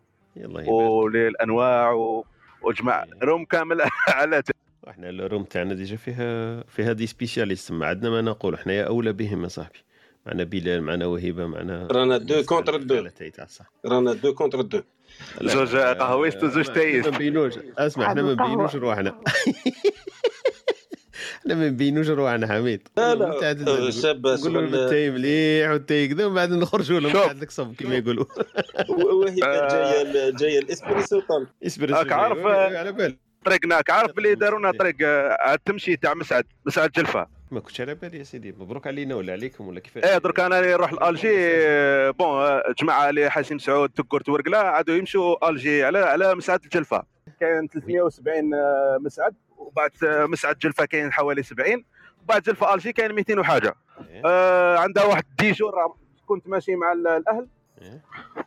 وللانواع و... وجمع room كامل على تاي إحنا ال room تاعنا déjà فيها فيها des spécialistes. ما عندنا ما نقول إحنا يا أولى بهم يا صاحبي. معنا بلال معنا وهيبة معنا رانا deux contre deux. رانا deux contre deux. زوج قهويست وزوج تايست. ما نبينوش اسمع إحنا ما. نبينوش رواحنا. إحنا ما نبينوش رواحنا حميد. لا، لا، شاب نقول لهم التاي مليح والتاي كذا ومن بعد نخرجوا لهم. بعد لك صب كما يقولوا. وهي آه. جاية جاية الاسبريسو طن اسبريسو راك عارف، جاي. على بال طريقناك. عارف بلي دارونا طريق آه، عاد تمشي تاع مسعد مسعد جلفة. ما كنتش على بالي يا سيدي. مبروك علينا ولا عليكم ولا كيفاش؟ إيه درك أنا اللي نروح لألجي. آه، بون آه، جماعة اللي حسين سعود تكر تورقلة عادوا يمشوا ألجي على على مسعد الجلفه كاين 370 آه، مسعد وبعد آه، مسعد جلفة كاين حوالي 70 وبعد جلفة ألجي كاين 200 وحاجة. إيه. آه عندها واحد des jours راه كنت ماشي مع ال- الأهل. إيه.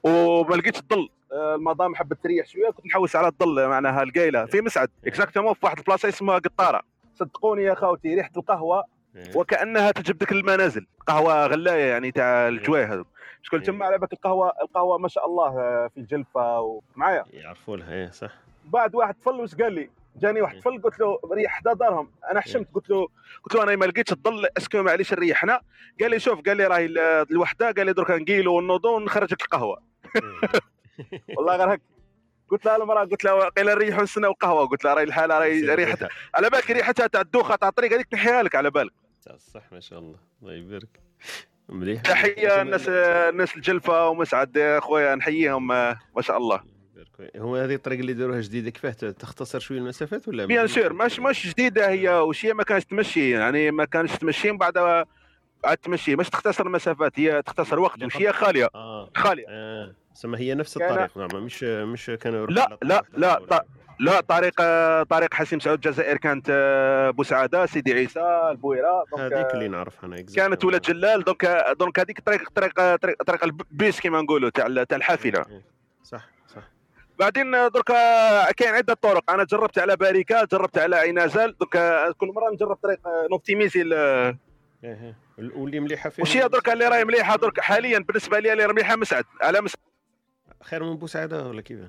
وما لقيتش الظل. آه، المدام حبت تريح شوية كنت نحوس على الظل معناها القايله في مسعد exactement في واحد البلاصة اسمها قطارة. صدقوني يا خاوتي ريحة القهوة إيه. وكأنها تجبدك المنازل. قهوة غلاية يعني تاع الجواي هذوك. شكون تما على بالك القهوة القهوة ما شاء الله آه، في الجلفة ومعايا يعرفوا لها إيه صح. بعد واحد طفل واش قال لي؟ جاني واحد طفل قلت له ريح حدا دارهم. أنا حشمت قلت له قلت له أنا ما لقيتش الظل أسكو معليش نريح هنا قال لي شوف قال لي راهي ال- الوحدة قال لي درك نقيلو ونوضو ونخرج لك القهوه والله غير هك قلت لها المراه قلت لها قيل نريحوا السنة وقهوه قلت لها راهي الحاله راهي ريحتها على بالك ريحتها تاع الدوخة تاع الطريق هذيك نحيها لك على بالك. صح ما شاء الله. الله يبارك. مليح. تحية الناس الناس الجلفة ومسعد خويا نحييهم آه، ما شاء الله. هو هذه الطريقة اللي داروها جديدة كيفاه؟ تختصر شوية المسافات ولا bien sûr. مش مش جديدة هي وش هي ما كانش تمشي. يعني ما كانش تمشي من بعد عاد تمشي. مش تختصر المسافات هي تختصر وقت وش هي خالية. آه. خالية. آه. سما هي نفس كان- الطريق نعم مش مش كانوا لا على لا طريق لا لا طريق آه، طريق حاسي مسعود الجزائر كانت آه، بوسعاده سيدي عيسى البويرة هذيك آه، اللي نعرفها أنا. كانت ولاد جلال donc آه، donc هذيك طريق طريق طريق طريق البيس كما نقولوا تاع تاع الحافلة. صح صح. بعدين درك آه، كاين عدة طرق. أنا جربت على باريكا جربت على عينازل درك آه، كل مرة نجرب طريق آه، ن optimiser ال- إيه، إيه. واللي مليحة فيه وش هي درك اللي راهي مليحة درك حاليا بالنسبة لي اللي راهي مليحة مسعد على مسعد. خير من بوسعاده ولا كيف؟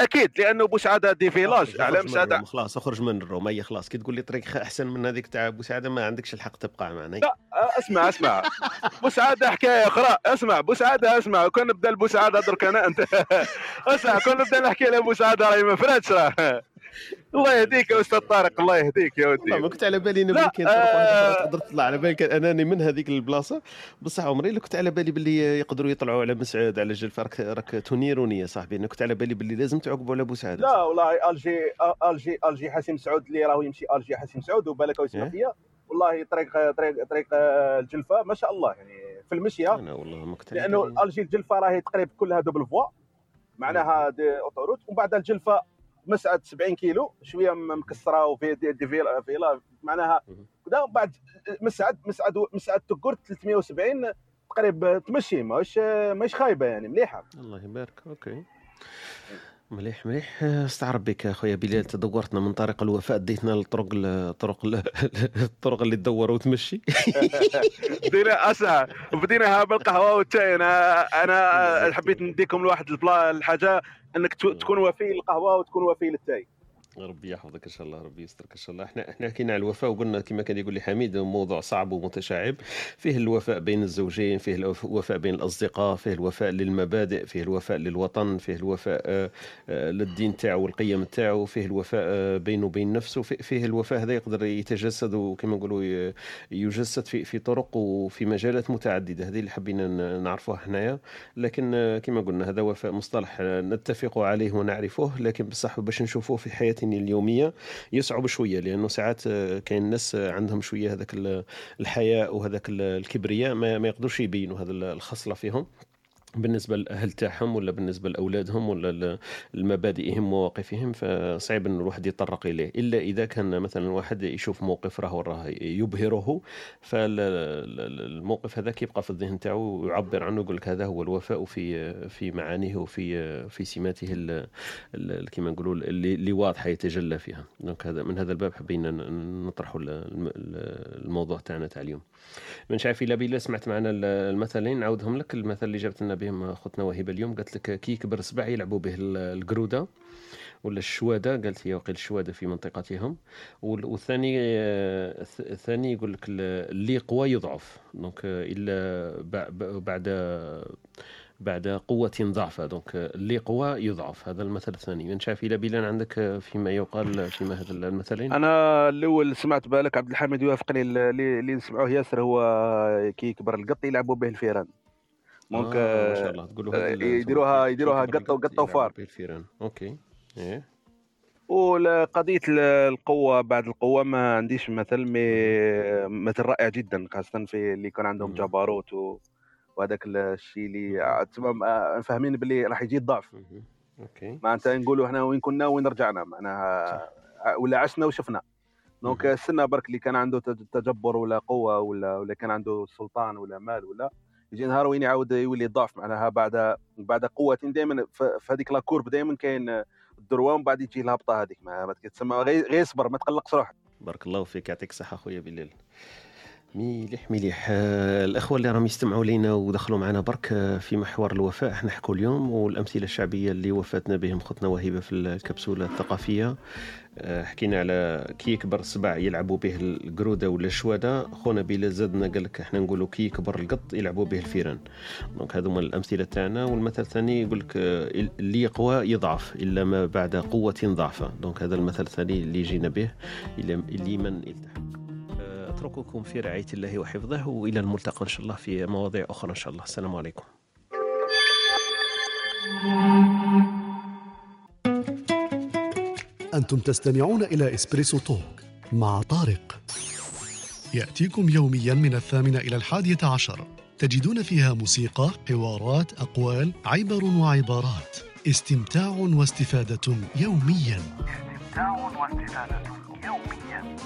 أكيد لأنه بوسعاده des villages على الروم، خلاص اخرج من الروم هي خلاص كي تقول لي طريق أحسن من هذيك تاع بوسعاده ما عندكش الحق تبقى معنا. لا أسمع أسمع. بوسعاده حكاية أخرى. أسمع بوسعاده أسمع. كون نبدأ بوسعاده درك أنا أنت. أسمع كون نبدأ نحكي على بوسعاده راهي ما فراتش راه الله يهديك يا أستاذ طارق الله يهديك يا ودي. ما كنت على بالي واحدة آه. أخرى تقدر تطلع على بالي كان اناني من هذيك البلاصة. بصح عمري اللي كنت على بالي باللي يقدروا يطلعوا على مسعود على جلفه راك راك تنيروني يا صاحبي. أنا كنت على بالي باللي لازم تعقبوا على بوسعاده لا والله ألجي ألجي ألجي حسين سعود اللي راهو يمشي ألجي حسين سعود وبالك يسمع إيه. فيا. والله طريق طريق طريق آه، الجلفة ما شاء الله. يعني في المشية. أنا والله ما كنت لأنه. ألجي الجلفة راهي تقريبا كلها double voie معناها des autoroutes ومن بعد الجلفة مسعد 70 كيلو شوية مكسرة وفي des, des villages, villages معناها كذا ومن بعد مسعد مسعد مسعد تقرت 370 تقريبا تمشي ماهوش ماهيش خايبة يعني مليحة. الله يبارك OK. مليح مليح. نستعرف بك أخويا بلال تدورتنا من طريق الوفاء. ديتنا للطرق الطرق الطرق اللي تدور وتمشي. بدينا اسا بديناها بالقهوة والشاي. أنا أنا حبيت نديكم لواحد البلا الحاجة إنك تكون وفي للقهوه وتكون وفي للشاي. ربي يحفظك إن شاء الله ربي يسترك إن شاء الله. إحنا إحنا حكينا على الوفاء وقلنا كما كان يقول لي حميد موضوع صعب ومتشعب. فيه الوفاء بين الزوجين فيه الوفاء بين الأصدقاء فيه الوفاء للمبادئ فيه الوفاء للوطن فيه الوفاء آه، آه، للدين تاعو والقيم تاعو فيه الوفاء آه، بينه وبين نفسه. في- فيه الوفاء هذا يقدر يتجسد وكما نقولوا يجسد في في طرق وفي مجالات متعددة. هذه اللي حبينا نعرفوها حنايا. لكن كما قلنا هذا وفاء مصطلح نتفق عليه ونعرفه لكن بصح باش نشوفوه في حياتنا اليومية يصعب شوية لأنه ساعات آه، كاين ناس آه، عندهم شوية هذاك ال- الحياء وهذاك ال- الكبرياء ما, ما يقدروش يبينوا هذا ال- الخصلة فيهم. بالنسبة للاهل تاعهم ولا بالنسبة لأولادهم ولا لمبادئهم ومواقفهم؟ فصعب إن الواحد يتطرق إليه. إلا إذا كان مثلا واحد يشوف موقف راه راه يبهره فالموقف هذاك يبقى في الذهن تاعو ويعبر عنه يقول لك هذا هو الوفاء في في معانيه وفي في سماته كما نقولوا اللي واضحة يتجلى فيها. دونك هذا من هذا الباب حبينا نطرحوا ال- الم- الموضوع تاعنا تاع اليوم. من شايف الا بلا سمعت معنا ال- المثلين نعاودهم لك. المثل اللي جابت لنا بهم أختنا وهبه اليوم قالت لك كي يكبر سبع يلعبوا به ال- القرودة ولا الشوادة قالت هي وقيل الشوادة في منطقتهم. وال- والثاني آه، الث- الثاني يقول لك ال- اللي قوى يضعف. donc إلا بعد بعد قوة ضعفة. donc آه، اللي قوى يضعف. هذا المثل الثاني. من شاف إلى بلان عندك آه، فيما يقال فيما هذا المثلين؟ أنا الأول سمعت بالك عبد الحميد يوافقني اللي اللي نسمعوه ياسر هو كي يكبر القط يلعبوا به الفيران. donc آه ما شاء الله. تقولوا آه، يديروها يديروها قطة وقطة وفار. الفيران. OK. إيه. وقضية القوة بعد القوة ما عنديش مثل mais مثل رائع جدا خاصة في اللي كان عندهم. جبروت و... وهذاك الشيء اللي تمام آه، فاهمين باللي راح يجي الضعف. OK. معناتها نقولوا إحنا وين كنا وين رجعنا. معناها ولا عشنا وشفنا. donc مهم. السنة برك اللي كان عنده تج- تجبر ولا قوة ولا ولا كان عنده سلطان ولا مال ولا يجي نهار وين يعاود يولي ضعف معناها بعد بعد قوة دائما في هذيك la courbe دائما كاين الذروه ومن بعد يجي الهبطه هذيك. ما تسمى غير غير اصبر ما تقلقش روحك. بارك الله فيك يعطيك الصحة خويا بلال مليح مليح الأخوة اللي راهم يستمعوا لينا ودخلوا معنا برك آه، في محور الوفاء. إحنا نحكوا اليوم والأمثلة الشعبية اللي وفاتنا بهم ختنا وهبة في الكبسولة الثقافية. آه، حكينا على كي يكبر السبع يلعبوا به القرودة ولا الشوادة. خونا بلال زادنا قال لك إحنا نقولوا كي يكبر القط يلعبوا به الفيران. donc هذو هما الأمثلة تاعنا. والمثل الثاني يقول لك آه، اللي يقوى يضعف إلا ما بعد قوة ضعفة. donc هذا المثل الثاني اللي جينا به اللي من التحق أترككم في رعاية الله وحفظه وإلى الملتقى إن شاء الله في مواضيع أخرى إن شاء الله. السلام عليكم. أنتم تستمعون إلى Espresso Talk مع طارق. يأتيكم يوميا من الثامنة إلى الحادية عشر. تجدون فيها موسيقى، حوارات، أقوال، عبر وعبارات. استمتاع واستفادة يوميا. استمتاع واستفادة يوميا.